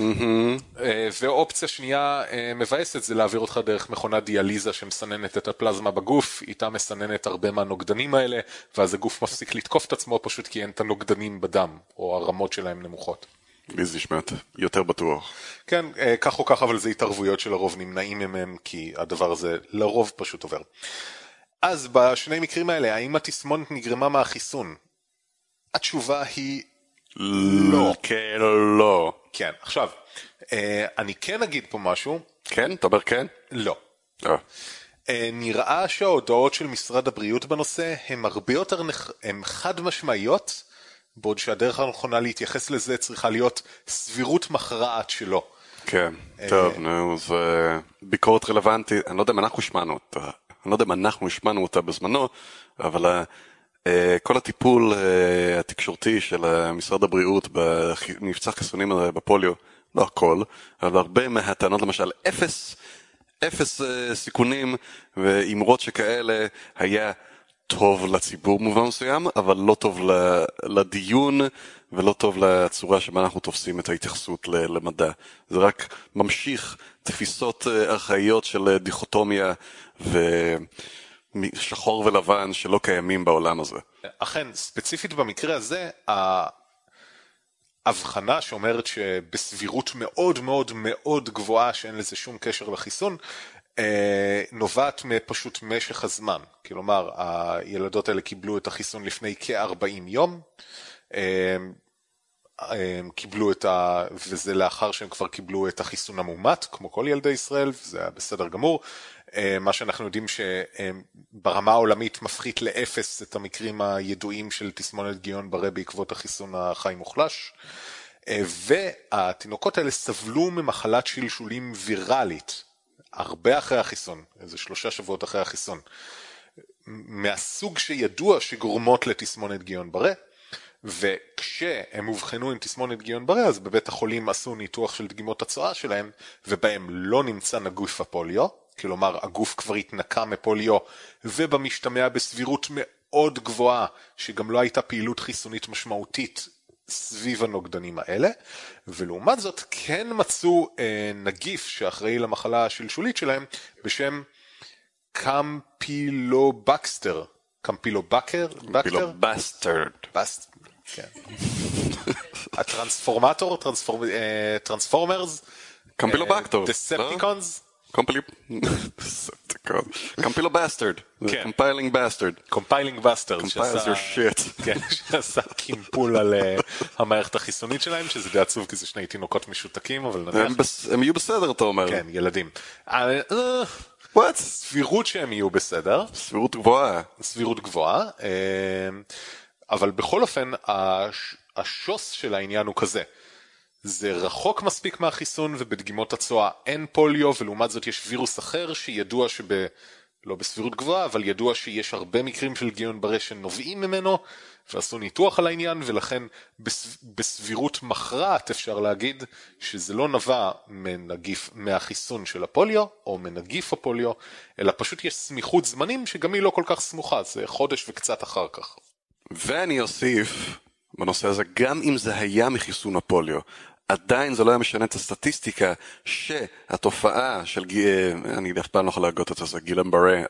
Uh, ואופציה שנייה uh, מבאסת זה להעביר אותך דרך מכונת דיאליזה שמסננת את הפלזמה בגוף, איתה מסננת הרבה מהנוגדנים האלה, ואז הגוף מפסיק לתקוף את עצמו פשוט כי אין את הנוגדנים בדם, או הרמות שלהם נמוכות. לי זה נשמע יותר בטוח. כן, אה, כך או כך, אבל זה התערבויות שלרוב נמנעים מהם, כי הדבר הזה לרוב פשוט עובר. אז בשני מקרים האלה, האם התסמונת נגרמה מהחיסון? התשובה היא לא. כן לא. כן, עכשיו, אה, אני כן אגיד פה משהו. כן? אתה אומר כן? לא. אה. נראה שההודעות של משרד הבריאות בנושא הן הרבה יותר הן חד משמעיות בעוד שהדרך הנכונה להתייחס לזה צריכה להיות סבירות מכרעת שלו. כן, טוב, נו, זה ביקורת רלוונטית, אני לא יודע אם אנחנו השמענו אותה, אני לא יודע אם אנחנו השמענו אותה בזמנו, אבל אה, כל הטיפול אה, התקשורתי של משרד הבריאות במבצע חיסונים בפוליו, לא הכל, אבל הרבה מהטענות למשל, אפס, אפס אה, סיכונים ואימרות שכאלה היה טוב לציבור במובן מסוים, אבל לא טוב לדיון ולא טוב לצורה שבה אנחנו תופסים את ההתייחסות למדע. זה רק ממשיך תפיסות אה, ארכאיות של אה, דיכוטומיה ושחור ולבן שלא קיימים בעולם הזה. אכן, ספציפית במקרה הזה, ההבחנה שאומרת שבסבירות מאוד מאוד מאוד גבוהה שאין לזה שום קשר לחיסון, אה, נובעת מפשוט משך הזמן. כלומר, הילדות האלה קיבלו את החיסון לפני כ-40 יום, אה, הם קיבלו את ה... וזה לאחר שהם כבר קיבלו את החיסון המאומת, כמו כל ילדי ישראל, וזה היה בסדר גמור. אה, מה שאנחנו יודעים שברמה העולמית מפחית לאפס את המקרים הידועים של תסמונת גיון ברה בעקבות החיסון החי מוחלש. והתינוקות האלה סבלו ממחלת שלשולים ויראלית, הרבה אחרי החיסון, איזה שלושה שבועות אחרי החיסון, מהסוג שידוע שגורמות לתסמונת גיון ברה, וכשהם אובחנו עם תסמונת גיון ברה, אז בבית החולים עשו ניתוח של דגימות הצואה שלהם, ובהם לא נמצא נגוף הפוליו, כלומר הגוף כבר התנקה מפוליו, ובמשתמע בסבירות מאוד גבוהה, שגם לא הייתה פעילות חיסונית משמעותית סביב הנוגדנים האלה, ולעומת זאת כן מצאו אה, נגיף שאחראי למחלה השלשולית שלהם בשם קמפילובקסטר. קמפילובקר? קמפילו bastard. כן. הטרנספורמטור? טרנספורמרס? קמפילובקטור. דספטיקונס? קומפילו bastard, compiling bastard. compiling bastard. שעשה קימפול על אה, המערכת החיסונית שלהם, שזה די עצוב כי זה שני תינוקות משותקים, אבל נניח... הם יהיו בסדר אתה אומר. כן, ילדים. אה, What? סבירות שהם יהיו בסדר. סבירות גבוהה. סבירות גבוהה. אבל בכל אופן, השוס של העניין הוא כזה. זה רחוק מספיק מהחיסון ובדגימות הצואה אין פוליו ולעומת זאת יש וירוס אחר שידוע שב... לא בסבירות גבוהה, אבל ידוע שיש הרבה מקרים של גיון ברשת שנובעים ממנו ועשו ניתוח על העניין ולכן בס... בסבירות מכרעת אפשר להגיד שזה לא נבע מנגיף, מהחיסון של הפוליו או מנגיף הפוליו, אלא פשוט יש סמיכות זמנים שגם היא לא כל כך סמוכה, זה חודש וקצת אחר כך. ואני אוסיף בנושא הזה, גם אם זה היה מחיסון הפוליו, עדיין זה לא היה משנה את הסטטיסטיקה שהתופעה של, אני אף פעם לא יכול להגות את זה, גילם ברה,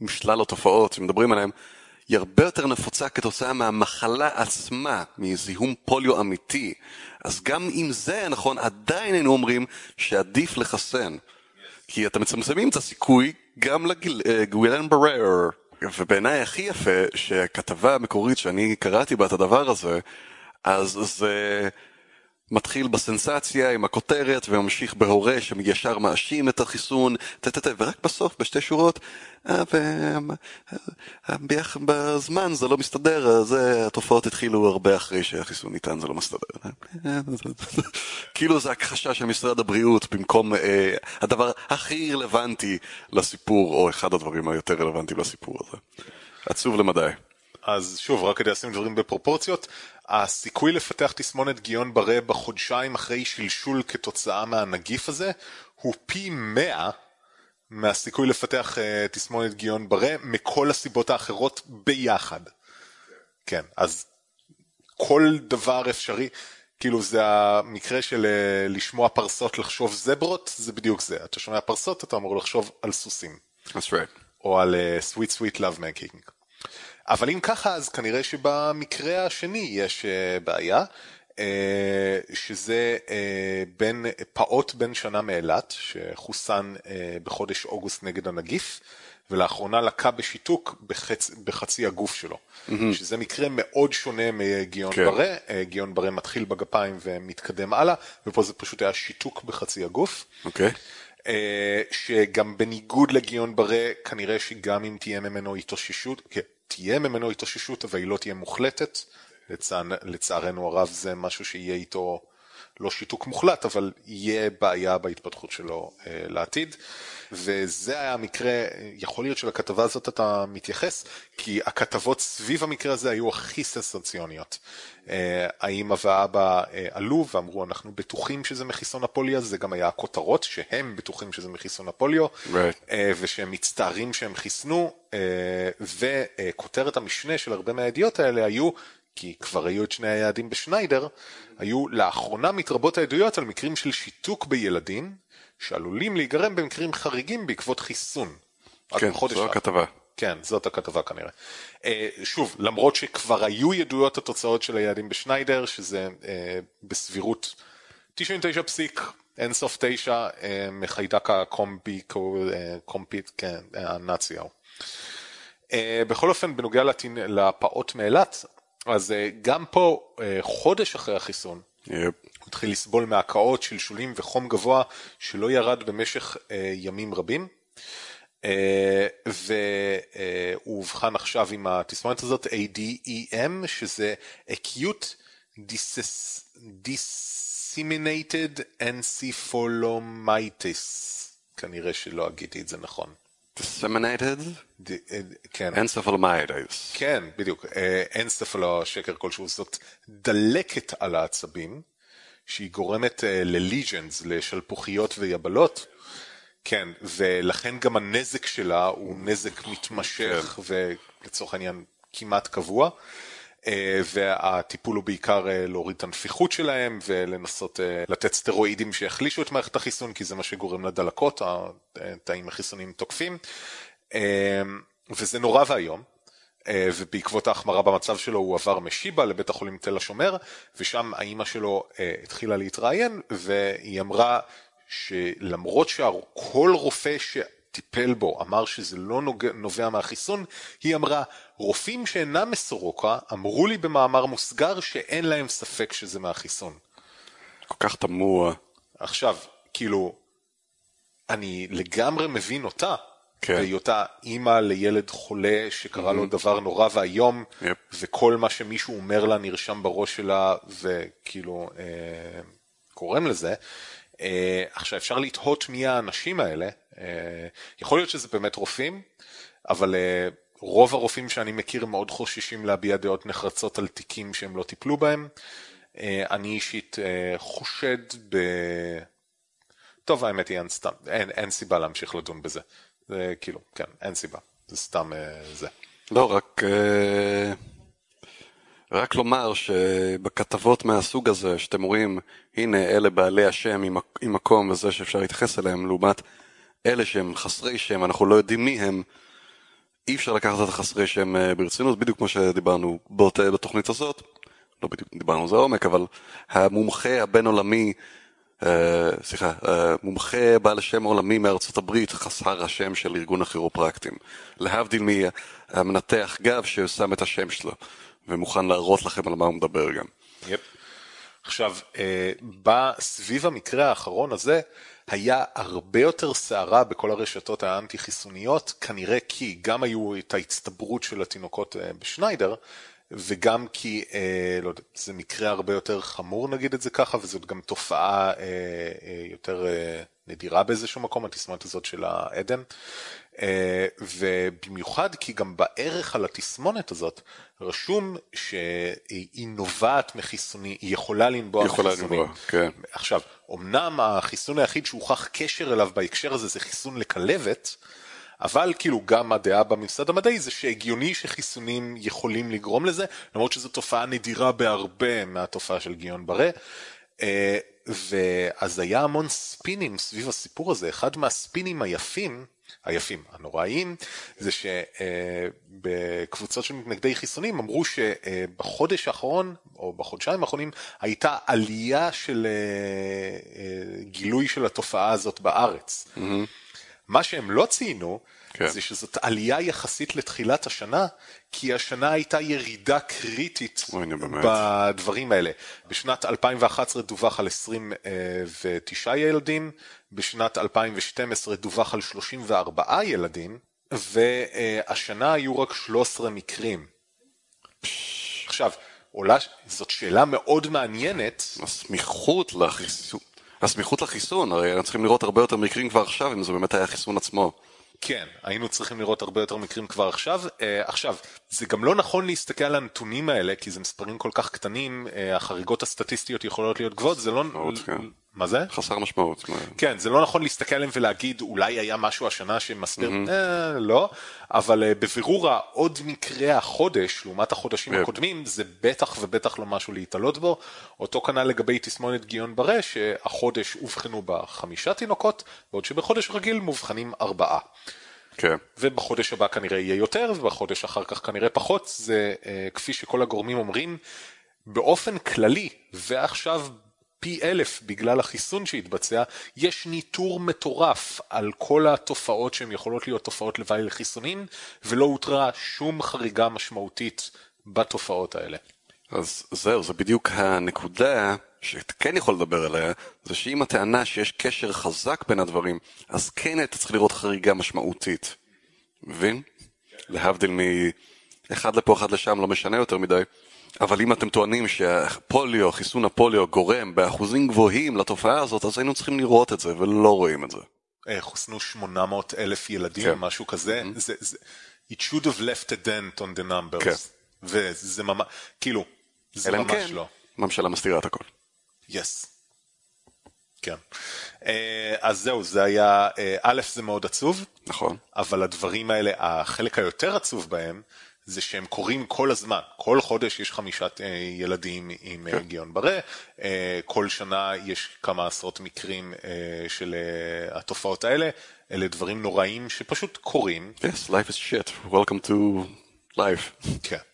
משלל התופעות שמדברים עליהן, היא הרבה יותר נפוצה כתוצאה מהמחלה עצמה, מזיהום פוליו אמיתי. אז גם אם זה היה נכון, עדיין היינו אומרים שעדיף לחסן. כי אתם מצמצמים את הסיכוי גם לגילן אה, ברר. ובעיניי הכי יפה, שהכתבה המקורית שאני קראתי בה את הדבר הזה, אז זה... מתחיל בסנסציה עם הכותרת וממשיך בהורה שישר מאשים את החיסון, טטטט, ורק בסוף בשתי שורות, אה, בזמן זה לא מסתדר, זה, התופעות התחילו הרבה אחרי שהחיסון ניתן, זה לא מסתדר. כאילו זה הכחשה של משרד הבריאות במקום אה, הדבר הכי רלוונטי לסיפור, או אחד הדברים היותר רלוונטיים לסיפור הזה. עצוב למדי. אז שוב, רק כדי לשים דברים בפרופורציות, הסיכוי לפתח תסמונת גיון ברה בחודשיים אחרי שלשול כתוצאה מהנגיף הזה, הוא פי 100 מהסיכוי לפתח uh, תסמונת גיון ברה מכל הסיבות האחרות ביחד. כן, אז כל דבר אפשרי, כאילו זה המקרה של uh, לשמוע פרסות לחשוב זברות, זה בדיוק זה. אתה שומע פרסות, אתה אמור לחשוב על סוסים. That's right. או על uh, sweet sweet love making. אבל אם ככה, אז כנראה שבמקרה השני יש uh, בעיה. אה, שזה אה, בין, פעוט בן שנה מאילת, שחוסן אה, בחודש אוגוסט נגד הנגיף, ולאחרונה לקה בשיתוק בחצ, בחצי הגוף שלו, mm-hmm. שזה מקרה מאוד שונה מגיון כן. ברה, גיון ברה מתחיל בגפיים ומתקדם הלאה, ופה זה פשוט היה שיתוק בחצי הגוף. אוקיי. Okay. שגם בניגוד לגיון ברה, כנראה שגם אם תהיה ממנו התאוששות, כן, תהיה ממנו התאוששות, אבל היא לא תהיה מוחלטת. לצע... לצערנו הרב זה משהו שיהיה איתו לא שיתוק מוחלט, אבל יהיה בעיה בהתפתחות שלו אה, לעתיד. וזה היה המקרה, יכול להיות שלכתבה הזאת אתה מתייחס, כי הכתבות סביב המקרה הזה היו הכי סנסציוניות. אה, האמא והאבא אה, עלו ואמרו אנחנו בטוחים שזה מחיסון הפוליו, זה גם היה הכותרות שהם בטוחים שזה מחיסון הפוליו, right. אה, ושהם מצטערים שהם חיסנו, אה, וכותרת המשנה של הרבה מהידיעות האלה היו כי כבר היו את שני היעדים בשניידר, היו לאחרונה מתרבות העדויות על מקרים של שיתוק בילדים, שעלולים להיגרם במקרים חריגים בעקבות חיסון. כן, זו הכתבה. כן, זאת הכתבה כנראה. אה, שוב, למרות שכבר היו ידועות התוצאות של היעדים בשניידר, שזה אה, בסבירות 99 פסיק, אין סוף 9, אה, מחיידק הקומבי, קומפיט, כן, הנאצי ההוא. בכל אופן, בנוגע לפעוט מאילת, אז אה, גם פה, אה, חודש אחרי החיסון, yep. הוא התחיל לסבול מהקאות, שלשולים וחום גבוה שלא ירד במשך אה, ימים רבים. והוא אובחן עכשיו עם התסמונת הזאת ADEM, שזה acute disseminated encephalomitis, כנראה שלא אגיד את זה נכון. Disseminated? אה, כן. encephalomyelitis. כן, בדיוק. אנספלו, שקר כלשהו, זאת דלקת על העצבים, שהיא גורמת אה, ל lesions, לשלפוחיות ויבלות. כן, ולכן גם הנזק שלה הוא נזק מתמשך, כן. ולצורך העניין כמעט קבוע. אה, והטיפול הוא בעיקר אה, להוריד את הנפיחות שלהם ולנסות אה, לתת סטרואידים שיחלישו את מערכת החיסון כי זה מה שגורם לדלקות, התאים החיסוניים תוקפים. וזה נורא ואיום. ובעקבות ההחמרה במצב שלו הוא עבר משיבא לבית החולים תל השומר ושם האימא שלו התחילה להתראיין והיא אמרה שלמרות שכל רופא טיפל בו, אמר שזה לא נובע מהחיסון, היא אמרה, רופאים שאינם מסורוקה אמרו לי במאמר מוסגר שאין להם ספק שזה מהחיסון. כל כך תמוה. עכשיו, כאילו, אני לגמרי מבין אותה. כן. בהיותה אימא לילד חולה שקרה mm-hmm. לו דבר נורא ואיום, yep. וכל מה שמישהו אומר לה נרשם בראש שלה, וכאילו אה, גורם לזה. אה, עכשיו אפשר לתהות מי האנשים האלה, אה, יכול להיות שזה באמת רופאים, אבל אה, רוב הרופאים שאני מכיר מאוד חוששים להביע דעות נחרצות על תיקים שהם לא טיפלו בהם. אני אישית חושד ב... טוב האמת היא אין סתם, אין, אין סיבה להמשיך לדון בזה. זה כאילו, כן, אין סיבה, זה סתם זה. לא, רק... רק לומר שבכתבות מהסוג הזה, שאתם רואים, הנה אלה בעלי השם עם מקום וזה שאפשר להתייחס אליהם, לעומת אלה שהם חסרי שם, אנחנו לא יודעים מי הם, אי אפשר לקחת את החסרי שם אה, ברצינות, בדיוק כמו שדיברנו באות, בתוכנית הזאת, לא בדיוק דיברנו על זה עומק, אבל המומחה הבין עולמי, אה, סליחה, אה, מומחה בעל השם עולמי מארצות הברית, חסר השם של ארגון הכירופרקטים, להבדיל מהמנתח גב ששם את השם שלו. ומוכן להראות לכם על מה הוא מדבר גם. יפ. עכשיו, אה, סביב המקרה האחרון הזה, היה הרבה יותר סערה בכל הרשתות האנטי חיסוניות, כנראה כי גם היו את ההצטברות של התינוקות אה, בשניידר, וגם כי, אה, לא יודע, זה מקרה הרבה יותר חמור נגיד את זה ככה, וזאת גם תופעה אה, אה, יותר אה, נדירה באיזשהו מקום, התסמונת הזאת של העדן. אה, ובמיוחד כי גם בערך על התסמונת הזאת רשום שהיא נובעת מחיסונים, היא יכולה לנבוע יכולה מחיסונים. לנבוע, כן. עכשיו, אמנם החיסון היחיד שהוכח קשר אליו בהקשר הזה זה חיסון לכלבת, אבל כאילו גם הדעה בממסד המדעי זה שהגיוני שחיסונים יכולים לגרום לזה, למרות שזו תופעה נדירה בהרבה מהתופעה של גיון ברה. אה, ואז היה המון ספינים סביב הסיפור הזה, אחד מהספינים היפים, היפים, הנוראיים, זה שבקבוצות של מתנגדי חיסונים אמרו שבחודש האחרון, או בחודשיים האחרונים, הייתה עלייה של אה, אה, גילוי של התופעה הזאת בארץ. Mm-hmm. מה שהם לא ציינו, כן. זה שזאת עלייה יחסית לתחילת השנה, כי השנה הייתה ירידה קריטית בדברים האלה. בשנת 2011 דווח על 29 ילדים, בשנת 2012 דווח על 34 ילדים, והשנה היו רק 13 מקרים. עכשיו, עולה, זאת שאלה מאוד מעניינת. הסמיכות לחיסון, הסמיכות לחיסון, הרי אנחנו צריכים לראות הרבה יותר מקרים כבר עכשיו, אם זה באמת היה החיסון עצמו. כן, היינו צריכים לראות הרבה יותר מקרים כבר עכשיו. Uh, עכשיו, זה גם לא נכון להסתכל על הנתונים האלה, כי זה מספרים כל כך קטנים, uh, החריגות הסטטיסטיות יכולות להיות גבוהות, זה לא... משמעות, כן. מה זה? חסר משמעות. כן, זה לא נכון להסתכל עליהם ולהגיד, אולי היה משהו השנה שמסביר, mm-hmm. אה, לא, אבל uh, בבירור העוד מקרה החודש, לעומת החודשים yep. הקודמים, זה בטח ובטח לא משהו להתעלות בו. אותו כנ"ל לגבי תסמונת גיון ברה, שהחודש אובחנו בה חמישה תינוקות, בעוד שבחודש רגיל מאובחנים ארבעה. כן. ובחודש הבא כנראה יהיה יותר, ובחודש אחר כך כנראה פחות, זה uh, כפי שכל הגורמים אומרים, באופן כללי, ועכשיו פי אלף בגלל החיסון שהתבצע, יש ניטור מטורף על כל התופעות שהן יכולות להיות תופעות לוואי לחיסונים, ולא הותרה שום חריגה משמעותית בתופעות האלה. אז זהו, זה בדיוק הנקודה שאתה כן יכול לדבר עליה, זה שאם הטענה שיש קשר חזק בין הדברים, אז כן אתה צריך לראות חריגה משמעותית. מבין? להבדיל מאחד לפה, אחד לשם, לא משנה יותר מדי. אבל אם אתם טוענים שהפוליו, חיסון הפוליו גורם באחוזים גבוהים לתופעה הזאת, אז היינו צריכים לראות את זה, ולא רואים את זה. אה, חוסנו 800 אלף ילדים, כן. משהו כזה. Mm-hmm. זה, זה, it should have left a dent on the numbers. כן. וזה ממש, כאילו, זה ממש כן, לא. ממשלה מסתירה את הכל. יס. Yes. כן. אה, אז זהו, זה היה, אה, א', זה מאוד עצוב. נכון. אבל הדברים האלה, החלק היותר עצוב בהם, זה שהם קורים כל הזמן, כל חודש יש חמישת אה, ילדים עם כן. גיון ברה, כל שנה יש כמה עשרות מקרים של התופעות האלה, אלה דברים נוראים שפשוט קורים. Yes, life is shit, welcome to life. כן.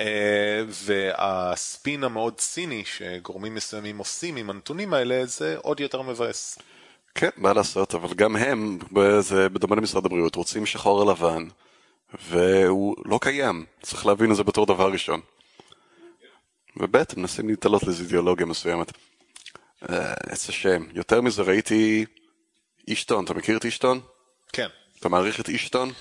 אה, והספין המאוד ציני שגורמים מסוימים עושים עם הנתונים האלה זה עוד יותר מבאס. כן, מה לעשות, אבל גם הם, זה בדומה למשרד הבריאות, רוצים שחור על לבן, והוא לא קיים, צריך להבין את זה בתור דבר ראשון. וב' הם מנסים להתעלות לאיזו אידיאולוגיה מסוימת. איזה שם. יותר מזה ראיתי אישטון, אתה מכיר את אישטון? כן. אתה מעריך את אישטון?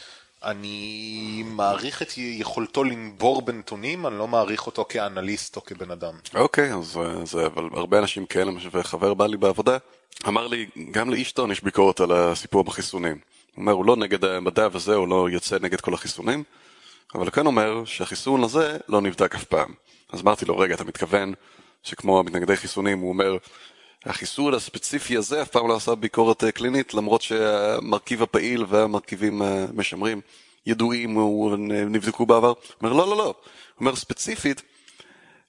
אני מעריך את יכולתו לנבור בנתונים, אני לא מעריך אותו כאנליסט או כבן אדם. אוקיי, אז אה, זה, אבל הרבה אנשים כאלה, וחבר בא לי בעבודה, אמר לי, גם לאישטון יש ביקורת על הסיפור בחיסונים. הוא אומר, הוא לא נגד המדע וזה, הוא לא יוצא נגד כל החיסונים, אבל כן אומר שהחיסון הזה לא נבדק אף פעם. אז אמרתי לו, רגע, אתה מתכוון שכמו מתנגדי חיסונים, הוא אומר, החיסון הספציפי הזה אף פעם לא עשה ביקורת אה, קלינית, למרות שהמרכיב הפעיל והמרכיבים המשמרים ידועים ונבדקו בעבר. הוא אומר, לא, לא, לא. הוא אומר ספציפית,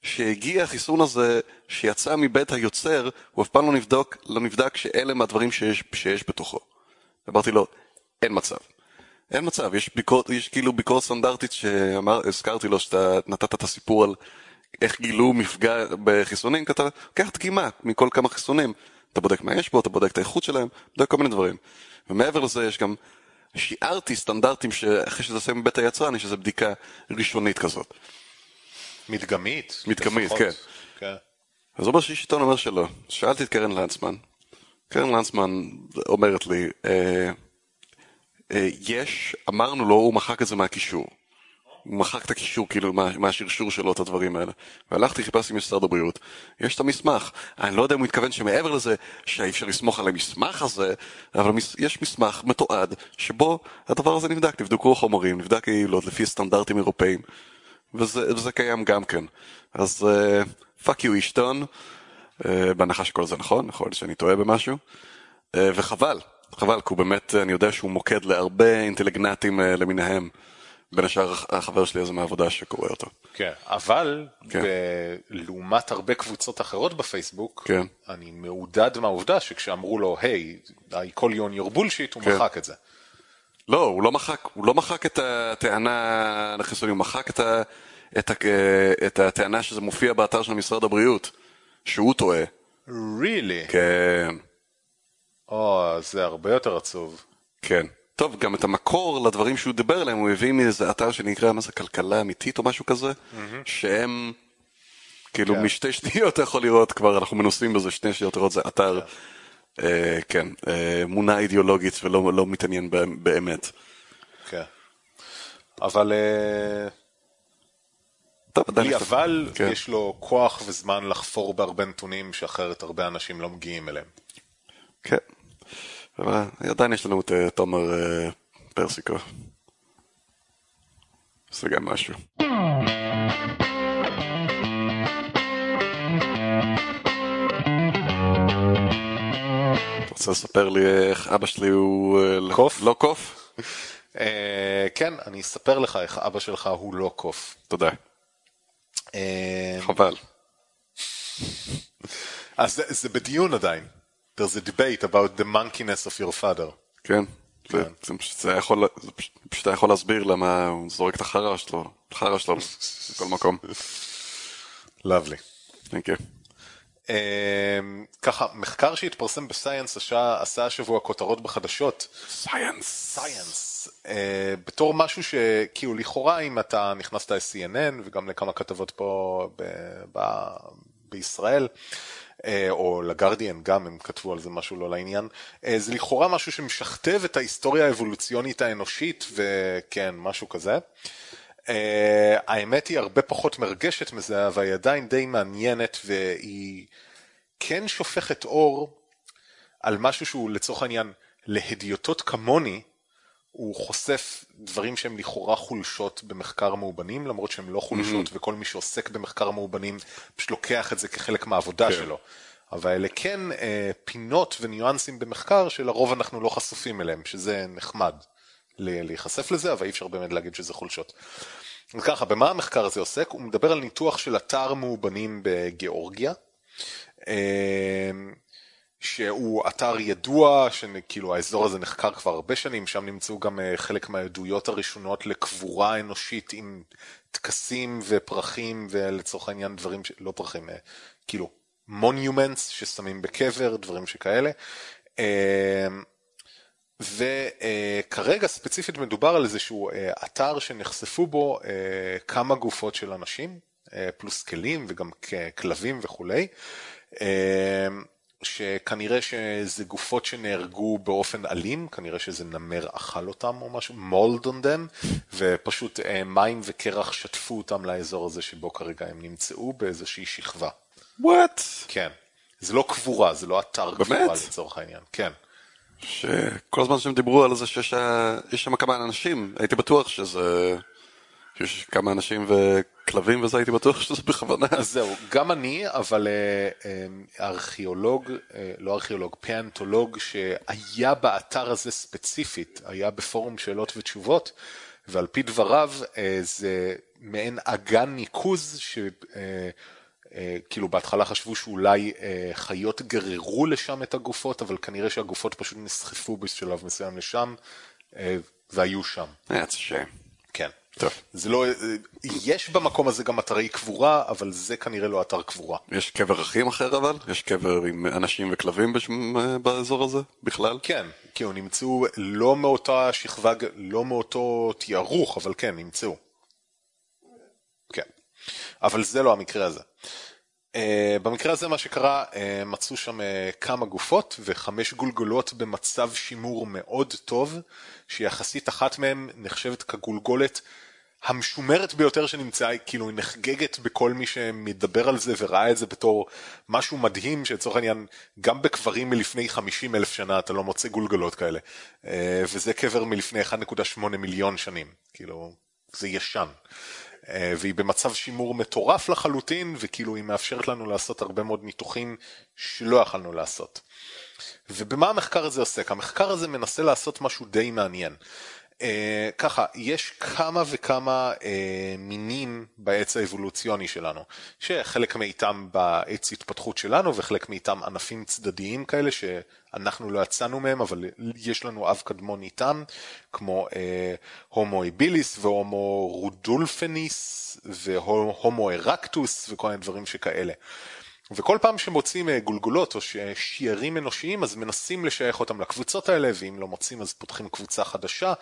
שהגיע החיסון הזה, שיצא מבית היוצר, הוא אף פעם לא נבדוק, לא נבדק שאלה מהדברים שיש, שיש בתוכו. אמרתי לו, אין מצב. אין מצב, יש, ביקורת, יש כאילו ביקורת סטנדרטית שהזכרתי לו שאתה נתת את הסיפור על איך גילו מפגע בחיסונים, כי אתה לוקח דגימה מכל כמה חיסונים, אתה בודק מה יש בו, אתה בודק את האיכות שלהם, בודק כל מיני דברים. ומעבר לזה יש גם, שיערתי סטנדרטים שאחרי שזה עושה מבית היצרן, יש איזו בדיקה ראשונית כזאת. מדגמית? מדגמית, כן. כן. אז אומר שישיטון אומר שלא. שאלתי את קרן לנצמן, קרן לנצמן אומרת לי, אה, אה, יש, אמרנו לו, הוא מחק את זה מהקישור. מחק את הקישור, כאילו, מה, מהשרשור שלו, את הדברים האלה. והלכתי, חיפשתי משרד הבריאות, יש את המסמך. אני לא יודע אם הוא התכוון שמעבר לזה, שאי אפשר לסמוך על המסמך הזה, אבל יש מסמך מתועד, שבו הדבר הזה נבדק, נבדקו החומרים, נבדק יעילות לפי סטנדרטים אירופאים, וזה, וזה קיים גם כן. אז fuck you אישטון, בהנחה שכל זה נכון, יכול להיות שאני טועה במשהו, אה, וחבל, חבל, כי הוא באמת, אני יודע שהוא מוקד להרבה אינטליגנטים אה, למיניהם. בין השאר החבר שלי הזה מהעבודה שקורא אותו. כן, אבל כן. לעומת הרבה קבוצות אחרות בפייסבוק, כן. אני מעודד מהעובדה שכשאמרו לו, היי, hey, I call you on your bullshit, הוא כן. מחק את זה. לא, הוא לא מחק, הוא לא מחק את הטענה לחיסונים, הוא מחק את, ה, את, ה, את הטענה שזה מופיע באתר של משרד הבריאות, שהוא טועה. really? כן. או, זה הרבה יותר עצוב. כן. טוב, גם את המקור לדברים שהוא דיבר עליהם, הוא הביא מאיזה אתר שנקרא, מה זה, כלכלה אמיתית או משהו כזה, mm-hmm. שהם, כאילו, כן. משתי שניות אתה יכול לראות כבר, אנחנו מנוסים בזה, שתי שניות לראות, זה אתר, כן, אה, כן אה, מונה אידיאולוגית ולא לא מתעניין באמת. כן. אבל... אה... טוב, בלי אבל, כן. יש לו כוח וזמן לחפור בהרבה נתונים שאחרת הרבה אנשים לא מגיעים אליהם. כן. אבל עדיין יש לנו את אה, תומר אה, פרסיקו. זה גם משהו. אתה רוצה לספר לי איך אבא שלי הוא... אה, קוף? לא קוף? כן, אני אספר לך איך אבא שלך הוא לא קוף. תודה. חבל. אז זה בדיון עדיין. There's a debate about the monkeyness of your father. כן, זה, כן. זה, פשוט, זה יכול, זה פשוט יכול להסביר למה הוא זורק את החרא שלו, החרא שלו בכל מקום. לאבלי. you. Um, ככה, מחקר שהתפרסם בסייאנס עשה, עשה השבוע כותרות בחדשות. סייאנס. סייאנס. Uh, בתור משהו שכאילו לכאורה אם אתה נכנסת ל-CNN וגם לכמה כתבות פה ב, ב, בישראל, או לגרדיאן גם הם כתבו על זה משהו לא לעניין, אה, זה לכאורה משהו שמשכתב את ההיסטוריה האבולוציונית האנושית וכן, משהו כזה. אה, האמת היא הרבה פחות מרגשת מזה, אבל היא עדיין די מעניינת והיא כן שופכת אור על משהו שהוא לצורך העניין להדיוטות כמוני, הוא חושף דברים שהם לכאורה חולשות במחקר מאובנים, למרות שהם לא חולשות, mm-hmm. וכל מי שעוסק במחקר מאובנים פשוט לוקח את זה כחלק מהעבודה כן. שלו. אבל אלה כן אה, פינות וניואנסים במחקר שלרוב אנחנו לא חשופים אליהם, שזה נחמד להיחשף לזה, אבל אי אפשר באמת להגיד שזה חולשות. אז ככה, במה המחקר הזה עוסק? הוא מדבר על ניתוח של אתר מאובנים בגיאורגיה. אה, שהוא אתר ידוע, שכאילו האזור הזה נחקר כבר הרבה שנים, שם נמצאו גם אה, חלק מהעדויות הראשונות לקבורה אנושית עם טקסים ופרחים ולצורך העניין דברים, ש... לא פרחים, אה, כאילו מוניומנטס ששמים בקבר, דברים שכאלה. אה, וכרגע ספציפית מדובר על איזשהו אתר שנחשפו בו כמה גופות של אנשים, פלוס כלים וגם כלבים וכולי. שכנראה שזה גופות שנהרגו באופן אלים, כנראה שזה נמר אכל אותם או משהו, מולד on them, ופשוט אה, מים וקרח שטפו אותם לאזור הזה שבו כרגע הם נמצאו באיזושהי שכבה. וואט? כן. זה לא קבורה, זה לא אתר באמת? קבורה לצורך העניין, כן. שכל הזמן שהם דיברו על זה שיש שם כמה אנשים, הייתי בטוח שזה... שיש כמה אנשים וכלבים וזה, הייתי בטוח שזה בכוונה. אז זהו, גם אני, אבל אה, אה, ארכיאולוג, אה, לא ארכיאולוג, פאנטולוג, שהיה באתר הזה ספציפית, היה בפורום שאלות ותשובות, ועל פי דבריו זה מעין אגן ניקוז, ש... כאילו בהתחלה חשבו שאולי חיות גררו לשם את הגופות, אבל כנראה שהגופות פשוט נסחפו בשלב מסוים לשם, והיו שם. A shame. כן. טוב. זה לא, יש במקום הזה גם אתרי קבורה, אבל זה כנראה לא אתר קבורה. יש קבר אחים אחר אבל? יש קבר עם אנשים וכלבים באזור הזה בכלל? כן, כי הם נמצאו לא מאותה שכבה, לא מאותו תיארוך, אבל כן, נמצאו. כן. אבל זה לא המקרה הזה. Uh, במקרה הזה מה שקרה, uh, מצאו שם uh, כמה גופות וחמש גולגולות במצב שימור מאוד טוב, שיחסית אחת מהן נחשבת כגולגולת המשומרת ביותר שנמצאה, כאילו היא נחגגת בכל מי שמדבר על זה וראה את זה בתור משהו מדהים, שלצורך העניין גם בקברים מלפני 50 אלף שנה אתה לא מוצא גולגלות כאלה. אה, וזה קבר מלפני 1.8 מיליון שנים, כאילו זה ישן. אה, והיא במצב שימור מטורף לחלוטין, וכאילו היא מאפשרת לנו לעשות הרבה מאוד ניתוחים שלא יכלנו לעשות. ובמה המחקר הזה עוסק? המחקר הזה מנסה לעשות משהו די מעניין. Uh, ככה, יש כמה וכמה uh, מינים בעץ האבולוציוני שלנו, שחלק מאיתם בעץ התפתחות שלנו וחלק מאיתם ענפים צדדיים כאלה שאנחנו לא יצאנו מהם אבל יש לנו אב קדמון איתם, כמו uh, הומו אביליס והומו רודולפניס והומו ארקטוס וכל מיני דברים שכאלה. וכל פעם שמוצאים אה, גולגולות או שיירים אנושיים אז מנסים לשייך אותם לקבוצות האלה ואם לא מוצאים אז פותחים קבוצה חדשה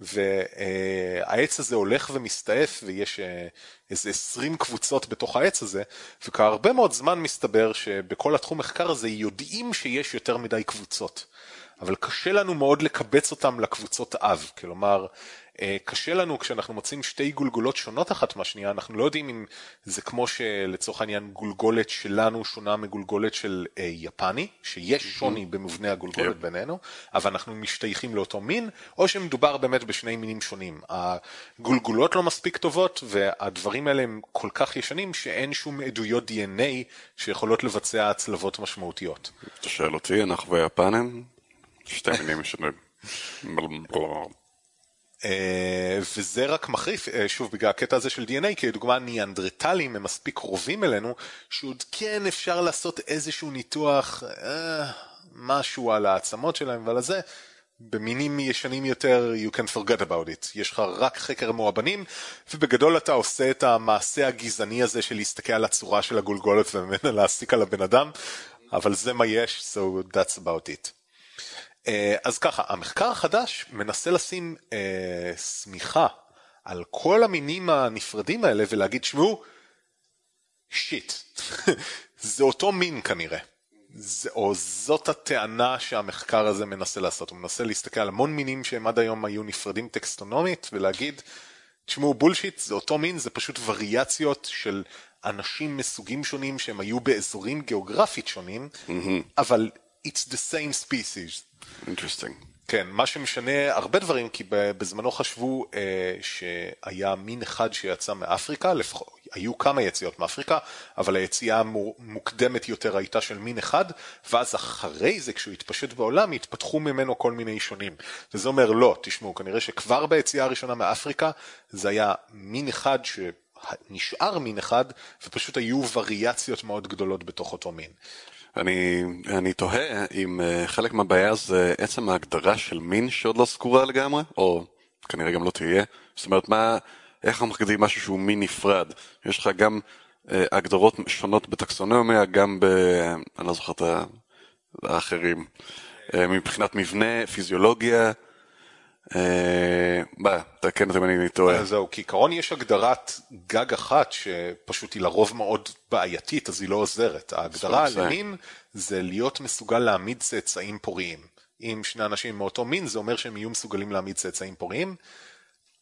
והעץ הזה הולך ומסתעף ויש אה, איזה 20 קבוצות בתוך העץ הזה וכבר הרבה מאוד זמן מסתבר שבכל התחום מחקר הזה יודעים שיש יותר מדי קבוצות. אבל קשה לנו מאוד לקבץ אותם לקבוצות אב. כלומר קשה לנו כשאנחנו מוצאים שתי גולגולות שונות אחת מהשנייה, אנחנו לא יודעים אם זה כמו שלצורך העניין גולגולת שלנו שונה מגולגולת של אה, יפני, שיש שוני במבנה הגולגולת בינינו, אבל אנחנו משתייכים לאותו מין, או שמדובר באמת בשני מינים שונים. הגולגולות לא מספיק טובות, והדברים האלה הם כל כך ישנים שאין שום עדויות DNA שיכולות לבצע הצלבות משמעותיות. אתה שואל אותי, אנחנו ויפנים? שתי מינים ישנים. אה, וזה רק מחריף, אה, שוב, בגלל הקטע הזה של DNA, כי לדוגמה ניאנדרטלים הם מספיק קרובים אלינו, שעוד כן אפשר לעשות איזשהו ניתוח, אה, משהו על העצמות שלהם ועל הזה. במינים ישנים יותר you can forget about it, יש לך רק חקר מאובנים ובגדול אתה עושה את המעשה הגזעני הזה של להסתכל על הצורה של הגולגולת וממנה להסיק על הבן אדם, אבל זה מה יש, so that's about it. אה, אז ככה, המחקר החדש מנסה לשים אה, שמיכה על כל המינים הנפרדים האלה ולהגיד, שמעו, שיט, זה אותו מין כנראה. זה, או זאת הטענה שהמחקר הזה מנסה לעשות, הוא מנסה להסתכל על המון מינים שהם עד היום היו נפרדים טקסטונומית ולהגיד, תשמעו bullshit, זה אותו מין, זה פשוט וריאציות של אנשים מסוגים שונים שהם היו באזורים גיאוגרפית שונים, mm-hmm. אבל it's the same species. Interesting. כן, מה שמשנה הרבה דברים, כי בזמנו חשבו אה, שהיה מין אחד שיצא מאפריקה, לפחות, היו כמה יציאות מאפריקה, אבל היציאה המוקדמת יותר הייתה של מין אחד, ואז אחרי זה, כשהוא התפשט בעולם, התפתחו ממנו כל מיני שונים. וזה אומר, לא, תשמעו, כנראה שכבר ביציאה הראשונה מאפריקה, זה היה מין אחד ש... נשאר מין אחד, ופשוט היו וריאציות מאוד גדולות בתוך אותו מין. אני, אני תוהה אם uh, חלק מהבעיה זה עצם ההגדרה של מין שעוד לא סגורה לגמרי, או כנראה גם לא תהיה. זאת אומרת, מה, איך אנחנו מגדירים משהו שהוא מין נפרד? יש לך גם uh, הגדרות שונות בטקסונומיה, גם ב... אני לא זוכר את האחרים. Uh, מבחינת מבנה, פיזיולוגיה, מה, אה, תקן אותי אם אני טועה. אה, זהו, כעיקרון יש הגדרת גג אחת שפשוט היא לרוב מאוד בעייתית, אז היא לא עוזרת. ההגדרה על מין זה להיות מסוגל להעמיד צאצאים פוריים. אם שני אנשים מאותו מין, זה אומר שהם יהיו מסוגלים להעמיד צאצאים פוריים.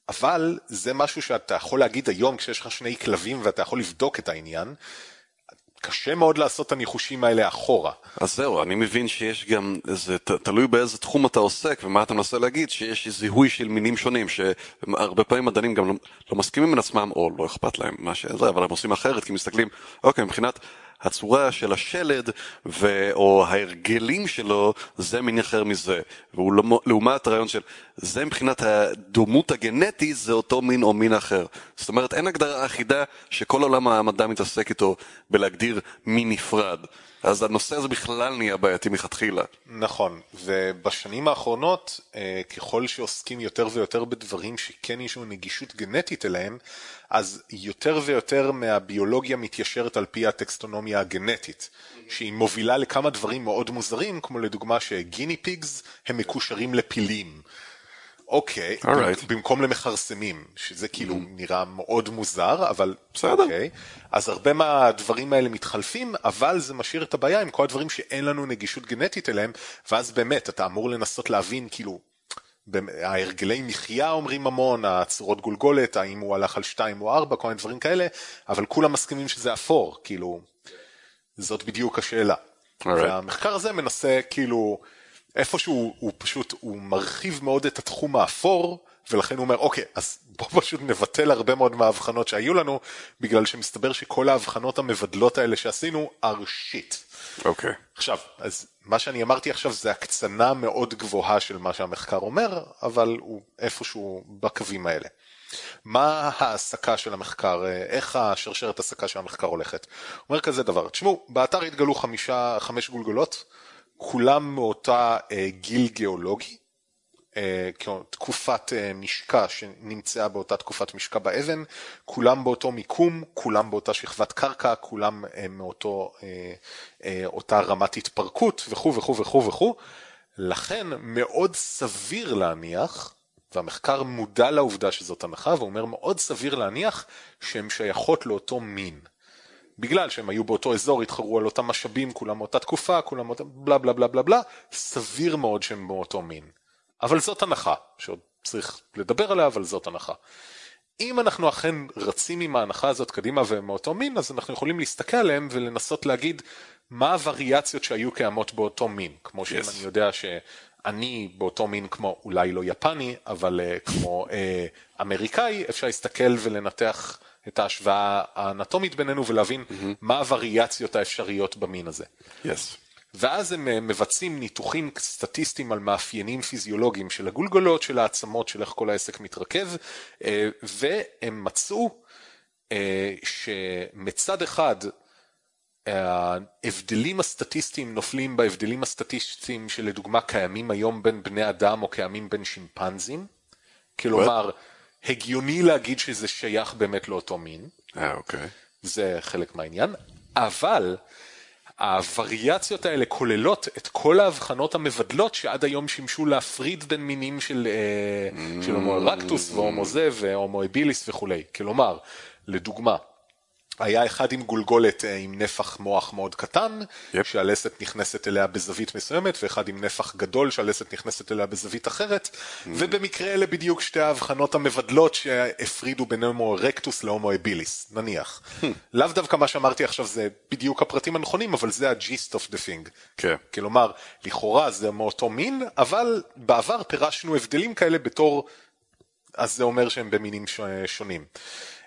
אבל זה משהו שאתה יכול להגיד היום כשיש לך שני כלבים ואתה יכול לבדוק את העניין, קשה מאוד לעשות את הניחושים האלה אחורה. אז זהו, אני מבין שיש גם, זה תלוי באיזה תחום אתה עוסק ומה אתה מנסה להגיד, שיש זיהוי של מינים שונים, שהרבה פעמים מדענים גם לא, לא מסכימים עם עצמם, או לא אכפת להם מה שזה, אבל הם עושים אחרת, כי מסתכלים, אוקיי, מבחינת הצורה של השלד ו... או ההרגלים שלו זה מין אחר מזה. והוא לא... לעומת הרעיון של זה מבחינת הדומות הגנטי זה אותו מין או מין אחר. זאת אומרת אין הגדרה אחידה שכל עולם המדע מתעסק איתו בלהגדיר מין נפרד. אז הנושא הזה בכלל נהיה בעייתי מלכתחילה. נכון, ובשנים האחרונות, אה, ככל שעוסקים יותר ויותר בדברים שכן יש לנו נגישות גנטית אליהם, אז יותר ויותר מהביולוגיה מתיישרת על פי הטקסטונומיה הגנטית, שהיא מובילה לכמה דברים מאוד מוזרים, כמו לדוגמה שגיני פיגס הם מקושרים לפילים. אוקיי, okay, right. במקום למכרסמים, שזה כאילו mm. נראה מאוד מוזר, אבל בסדר. אוקיי. Okay. אז הרבה מהדברים האלה מתחלפים, אבל זה משאיר את הבעיה עם כל הדברים שאין לנו נגישות גנטית אליהם, ואז באמת אתה אמור לנסות להבין כאילו ההרגלי מחיה אומרים המון, הצורות גולגולת, האם הוא הלך על שתיים או ארבע, כל מיני דברים כאלה, אבל כולם מסכימים שזה אפור, כאילו, זאת בדיוק השאלה. Right. והמחקר הזה מנסה כאילו, איפשהו הוא פשוט, הוא מרחיב מאוד את התחום האפור, ולכן הוא אומר, אוקיי, אז בוא פשוט נבטל הרבה מאוד מההבחנות שהיו לנו, בגלל שמסתבר שכל ההבחנות המבדלות האלה שעשינו, are shit. אוקיי. Okay. עכשיו, אז מה שאני אמרתי עכשיו זה הקצנה מאוד גבוהה של מה שהמחקר אומר, אבל הוא איפשהו בקווים האלה. מה ההעסקה של המחקר, איך השרשרת העסקה של המחקר הולכת? הוא אומר כזה דבר, תשמעו, באתר התגלו חמישה, חמש גולגולות, כולם מאותה אה, גיל גיאולוגי, אה, תקופת אה, משקע שנמצאה באותה תקופת משקע באבן, כולם באותו מיקום, כולם באותה שכבת קרקע, כולם אה, מאותו, אותה רמת התפרקות וכו' וכו' וכו' וכו'. לכן מאוד סביר להניח, והמחקר מודע לעובדה שזאת הנחה, והוא אומר מאוד סביר להניח שהן שייכות לאותו מין. בגלל שהם היו באותו אזור, התחרו על אותם משאבים, כולם מאותה תקופה, כולם מאותה בלה בלה בלה בלה בלה, סביר מאוד שהם באותו מין. אבל זאת הנחה, שעוד צריך לדבר עליה, אבל זאת הנחה. אם אנחנו אכן רצים עם ההנחה הזאת קדימה והם מאותו מין, אז אנחנו יכולים להסתכל עליהם ולנסות להגיד מה הווריאציות שהיו קיימות באותו מין. כמו שאם yes. אני יודע שאני באותו מין כמו אולי לא יפני, אבל uh, כמו uh, אמריקאי, אפשר להסתכל ולנתח את ההשוואה האנטומית בינינו ולהבין mm-hmm. מה הווריאציות האפשריות במין הזה. Yes. ואז הם אה, מבצעים ניתוחים סטטיסטיים על מאפיינים פיזיולוגיים של הגולגולות, של העצמות, של איך כל העסק מתרכב, אה, והם מצאו אה, שמצד אחד ההבדלים הסטטיסטיים נופלים בהבדלים הסטטיסטיים שלדוגמה קיימים היום בין בני אדם או קיימים בין שימפנזים, כלומר הגיוני להגיד שזה שייך באמת לאותו מין, אה, אוקיי. זה חלק מהעניין, אבל הווריאציות האלה כוללות את כל ההבחנות המבדלות שעד היום שימשו להפריד בין מינים של, mm. של הומו ארקטוס והומו זה והומו אביליס וכולי. כלומר, לדוגמה, היה אחד עם גולגולת אה, עם נפח מוח מאוד קטן, yep. שהלסת נכנסת אליה בזווית מסוימת, ואחד עם נפח גדול שהלסת נכנסת אליה בזווית אחרת, mm. ובמקרה אלה בדיוק שתי ההבחנות המבדלות שהפרידו בין הומו רקטוס להומו אביליס, נניח. Hmm. לאו דווקא מה שאמרתי עכשיו זה בדיוק הפרטים הנכונים, אבל זה the thing. כן. Okay. כלומר, לכאורה זה מאותו מין, אבל בעבר פירשנו הבדלים כאלה בתור, אז זה אומר שהם במינים שונים.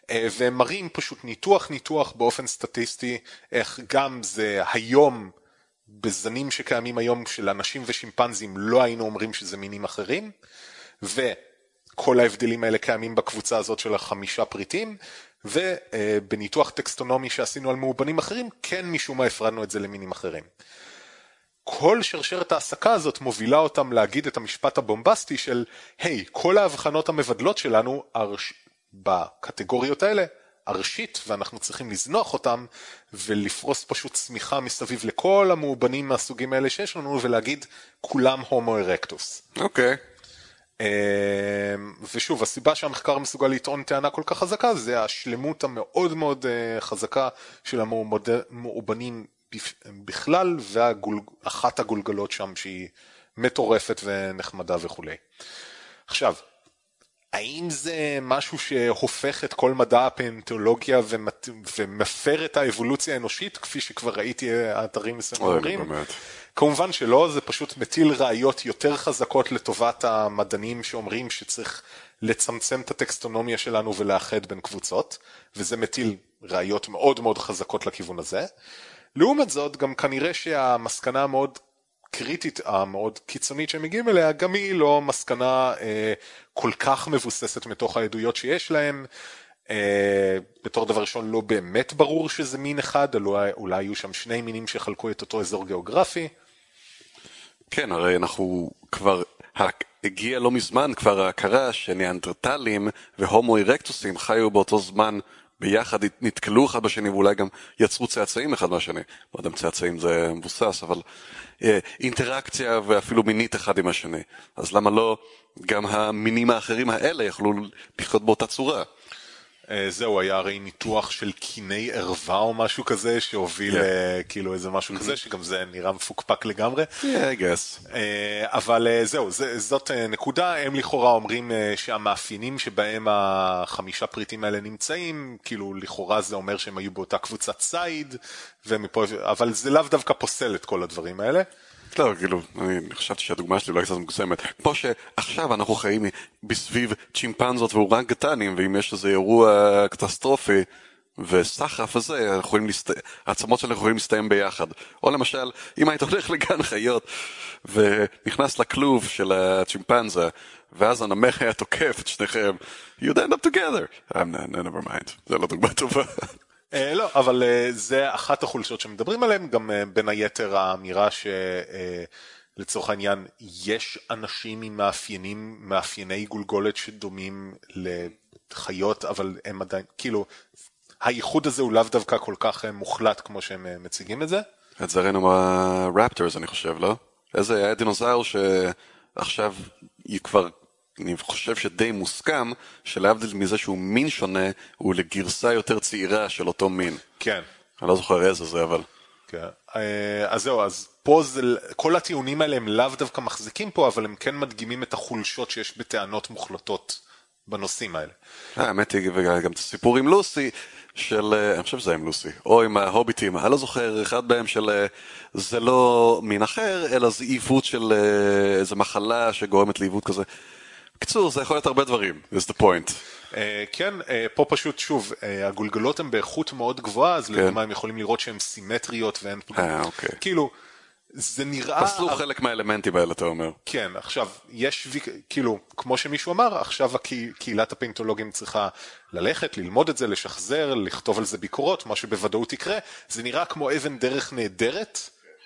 אה, והם מראים פשוט ניתוח ניתוח באופן סטטיסטי, איך גם זה היום, בזנים שקיימים היום של אנשים ושימפנזים, לא היינו אומרים שזה מינים אחרים, וכל ההבדלים האלה קיימים בקבוצה הזאת של החמישה פריטים, ובניתוח טקסטונומי שעשינו על מאובנים אחרים, כן משום מה הפרדנו את זה למינים אחרים. כל שרשרת ההעסקה הזאת מובילה אותם להגיד את המשפט הבומבסטי של, היי, hey, כל ההבחנות המבדלות שלנו בקטגוריות האלה ארשית ואנחנו צריכים לזנוח אותם ולפרוס פשוט צמיחה מסביב לכל המאובנים מהסוגים האלה שיש לנו ולהגיד כולם הומו ארקטוס. אוקיי. Okay. אמ, ושוב הסיבה שהמחקר מסוגל לטעון טענה כל כך חזקה זה השלמות המאוד מאוד אה, חזקה של המאובנים בכלל ואחת הגולגלות שם שהיא מטורפת ונחמדה וכולי. עכשיו האם זה משהו שהופך את כל מדע הפנטולוגיה ומת... ומפר את האבולוציה האנושית, כפי שכבר ראיתי אתרים מסוימים כמובן שלא, זה פשוט מטיל ראיות יותר חזקות לטובת המדענים שאומרים שצריך לצמצם את הטקסטונומיה שלנו ולאחד בין קבוצות, וזה מטיל ראיות מאוד מאוד חזקות לכיוון הזה. לעומת זאת, גם כנראה שהמסקנה המאוד הקריטית המאוד קיצונית שהם מגיעים אליה, גם היא לא מסקנה אה, כל כך מבוססת מתוך העדויות שיש להם. אה, בתור דבר ראשון לא באמת ברור שזה מין אחד, אולי, אולי היו שם שני מינים שחלקו את אותו אזור גיאוגרפי. כן, הרי אנחנו כבר, הגיע לא מזמן כבר ההכרה שניאנדרטלים והומו אירקטוסים חיו באותו זמן ביחד נתקלו אחד בשני ואולי גם יצרו צאצאים אחד מהשני. לא יודע אם צאצאים זה מבוסס, אבל אה, אינטראקציה ואפילו מינית אחד עם השני. אז למה לא גם המינים האחרים האלה יכלו לחיות באותה צורה? אה, זהו, היה הרי ניתוח של קיני ערווה או משהו כזה, שהוביל Yeah. אה, כאילו איזה משהו כזה, שגם זה נראה מפוקפק לגמרי. Yeah, I guess. אה, אבל זהו, זה, זאת נקודה, הם לכאורה אומרים שהמאפיינים שבהם החמישה פריטים האלה נמצאים, כאילו לכאורה זה אומר שהם היו באותה קבוצת סייד, ומפה, אבל זה לאו דווקא פוסל את כל הדברים האלה. לא, כאילו, אני חשבתי שהדוגמה שלי אולי קצת מוגזמת. פה שעכשיו אנחנו חיים בסביב צ'ימפנזות ואורנגטנים, ואם יש איזה אירוע קטסטרופי וסחף יכולים להסת... העצמות שלנו יכולים להסתיים ביחד. או למשל, אם היית הולך לגן חיות ונכנס לכלוב של הצ'ימפנזה, ואז הנמך היה תוקף את שניכם, you'd end up together. I'm not, never mind, זה לא דוגמה טובה. אה, לא, אבל אה, זה אחת החולשות שמדברים עליהן, גם אה, בין היתר האמירה שלצורך העניין יש אנשים עם מאפיינים, מאפייני גולגולת שדומים לחיות, אבל הם עדיין, כאילו, הייחוד הזה הוא לאו דווקא כל כך מוחלט כמו שהם מציגים את זה. את זה ראינו מהרפטורס, אני חושב, לא? איזה היה דינוזאור שעכשיו היא כבר, אני חושב שדי מוסכם, שלהבדיל מזה שהוא מין שונה, הוא לגרסה יותר צעירה של אותו מין. כן. אני לא זוכר איזה זה, אבל... כן. אה, אז זהו, אז פה זה, כל הטיעונים האלה הם לאו דווקא מחזיקים פה, אבל הם כן מדגימים את החולשות שיש בטענות מוחלטות בנושאים האלה. אה, האמת היא, וגם את הסיפור עם לוסי, של, אה, אני חושב שזה עם לוסי, או עם ההוביטים, אני לא זוכר, אחד מהם של זה לא מין אחר, אלא זה עיוות של איזה מחלה שגורמת לעיוות כזה. בקיצור, זה יכול להיות הרבה דברים, is the point. אה, כן, אה, פה פשוט שוב, אה, הגולגלות הן באיכות מאוד גבוהה, אז לדוגמה הם יכולים לראות שהן סימטריות ואין. כן. אה, אוקיי. כאילו, זה נראה... פסלו חלק מהאלמנטים האלה, אתה אומר. כן, עכשיו, יש, כאילו, כמו שמישהו אמר, עכשיו הקה- קהילת הפינטולוגים צריכה ללכת, ללמוד את זה, לשחזר, לכתוב על זה ביקורות, מה שבוודאות יקרה. זה נראה כמו אבן דרך נהדרת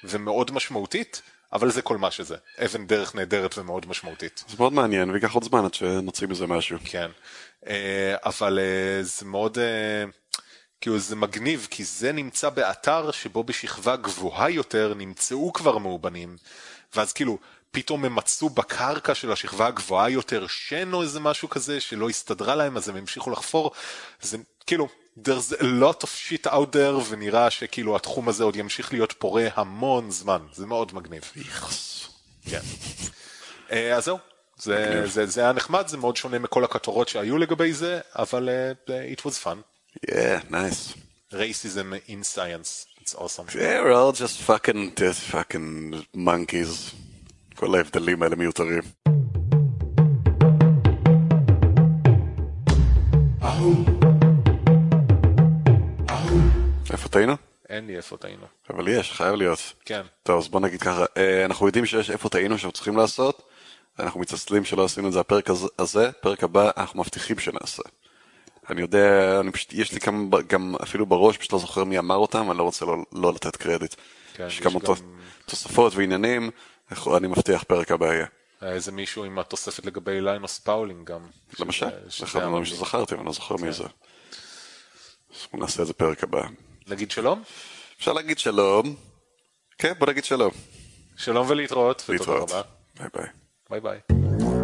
ומאוד משמעותית, אבל זה כל מה שזה. אבן דרך נהדרת ומאוד משמעותית. זה מאוד מעניין, וייקח עוד זמן עד שנוציא מזה משהו. כן. אה, אבל אה, זה מאוד, אה, כאילו זה מגניב, כי זה נמצא באתר שבו בשכבה גבוהה יותר נמצאו כבר מאובנים, ואז כאילו פתאום הם מצאו בקרקע של השכבה הגבוהה יותר שן או איזה משהו כזה שלא הסתדרה להם, אז הם המשיכו לחפור. זה כאילו, there's a lot of shit out there, ונראה שכאילו התחום הזה עוד ימשיך להיות פורה המון זמן, זה מאוד מגניב. כן. אה, אז זהו, זה, זה, זה היה נחמד, זה מאוד שונה מכל הכותרות שהיו לגבי זה, אבל uh, it was fun. Yeah, nice. Racism in science, it's awesome. Yeah, we're all just fucking, just fucking monkeys. כל ההבדלים האלה מיותרים. איפה טעינו? אין לי איפה טעינו. אבל יש, חייב להיות. כן. טוב, אז בוא נגיד ככה, אה, אנחנו יודעים שיש איפה טעינו שאנחנו צריכים לעשות, אנחנו מתעצלים שלא עשינו את זה הפרק הזה- פרק הבא אנחנו מבטיחים שנעשה. אני יודע, אני פשוט, יש לי כמה, גם אפילו בראש, פשוט לא זוכר מי אמר אותם, אני לא רוצה לא, לא לתת קרדיט. כן, יש כמה גם- תוס- תוספות ועניינים, אנחנו- אני מבטיח פרק הבא יהיה. היה איזה מישהו עם התוספת לגבי ליינוס פאולינג גם. למשל, זה אחד הדברים היה שזכרתי, אני לא זוכר כן. מי זה. אז בוא נעשה את זה פרק הבא. נגיד שלום? אפשר להגיד שלום. כן, בוא נגיד שלום. שלום ולהתראות, להתראות. ביי ביי. ביי ביי.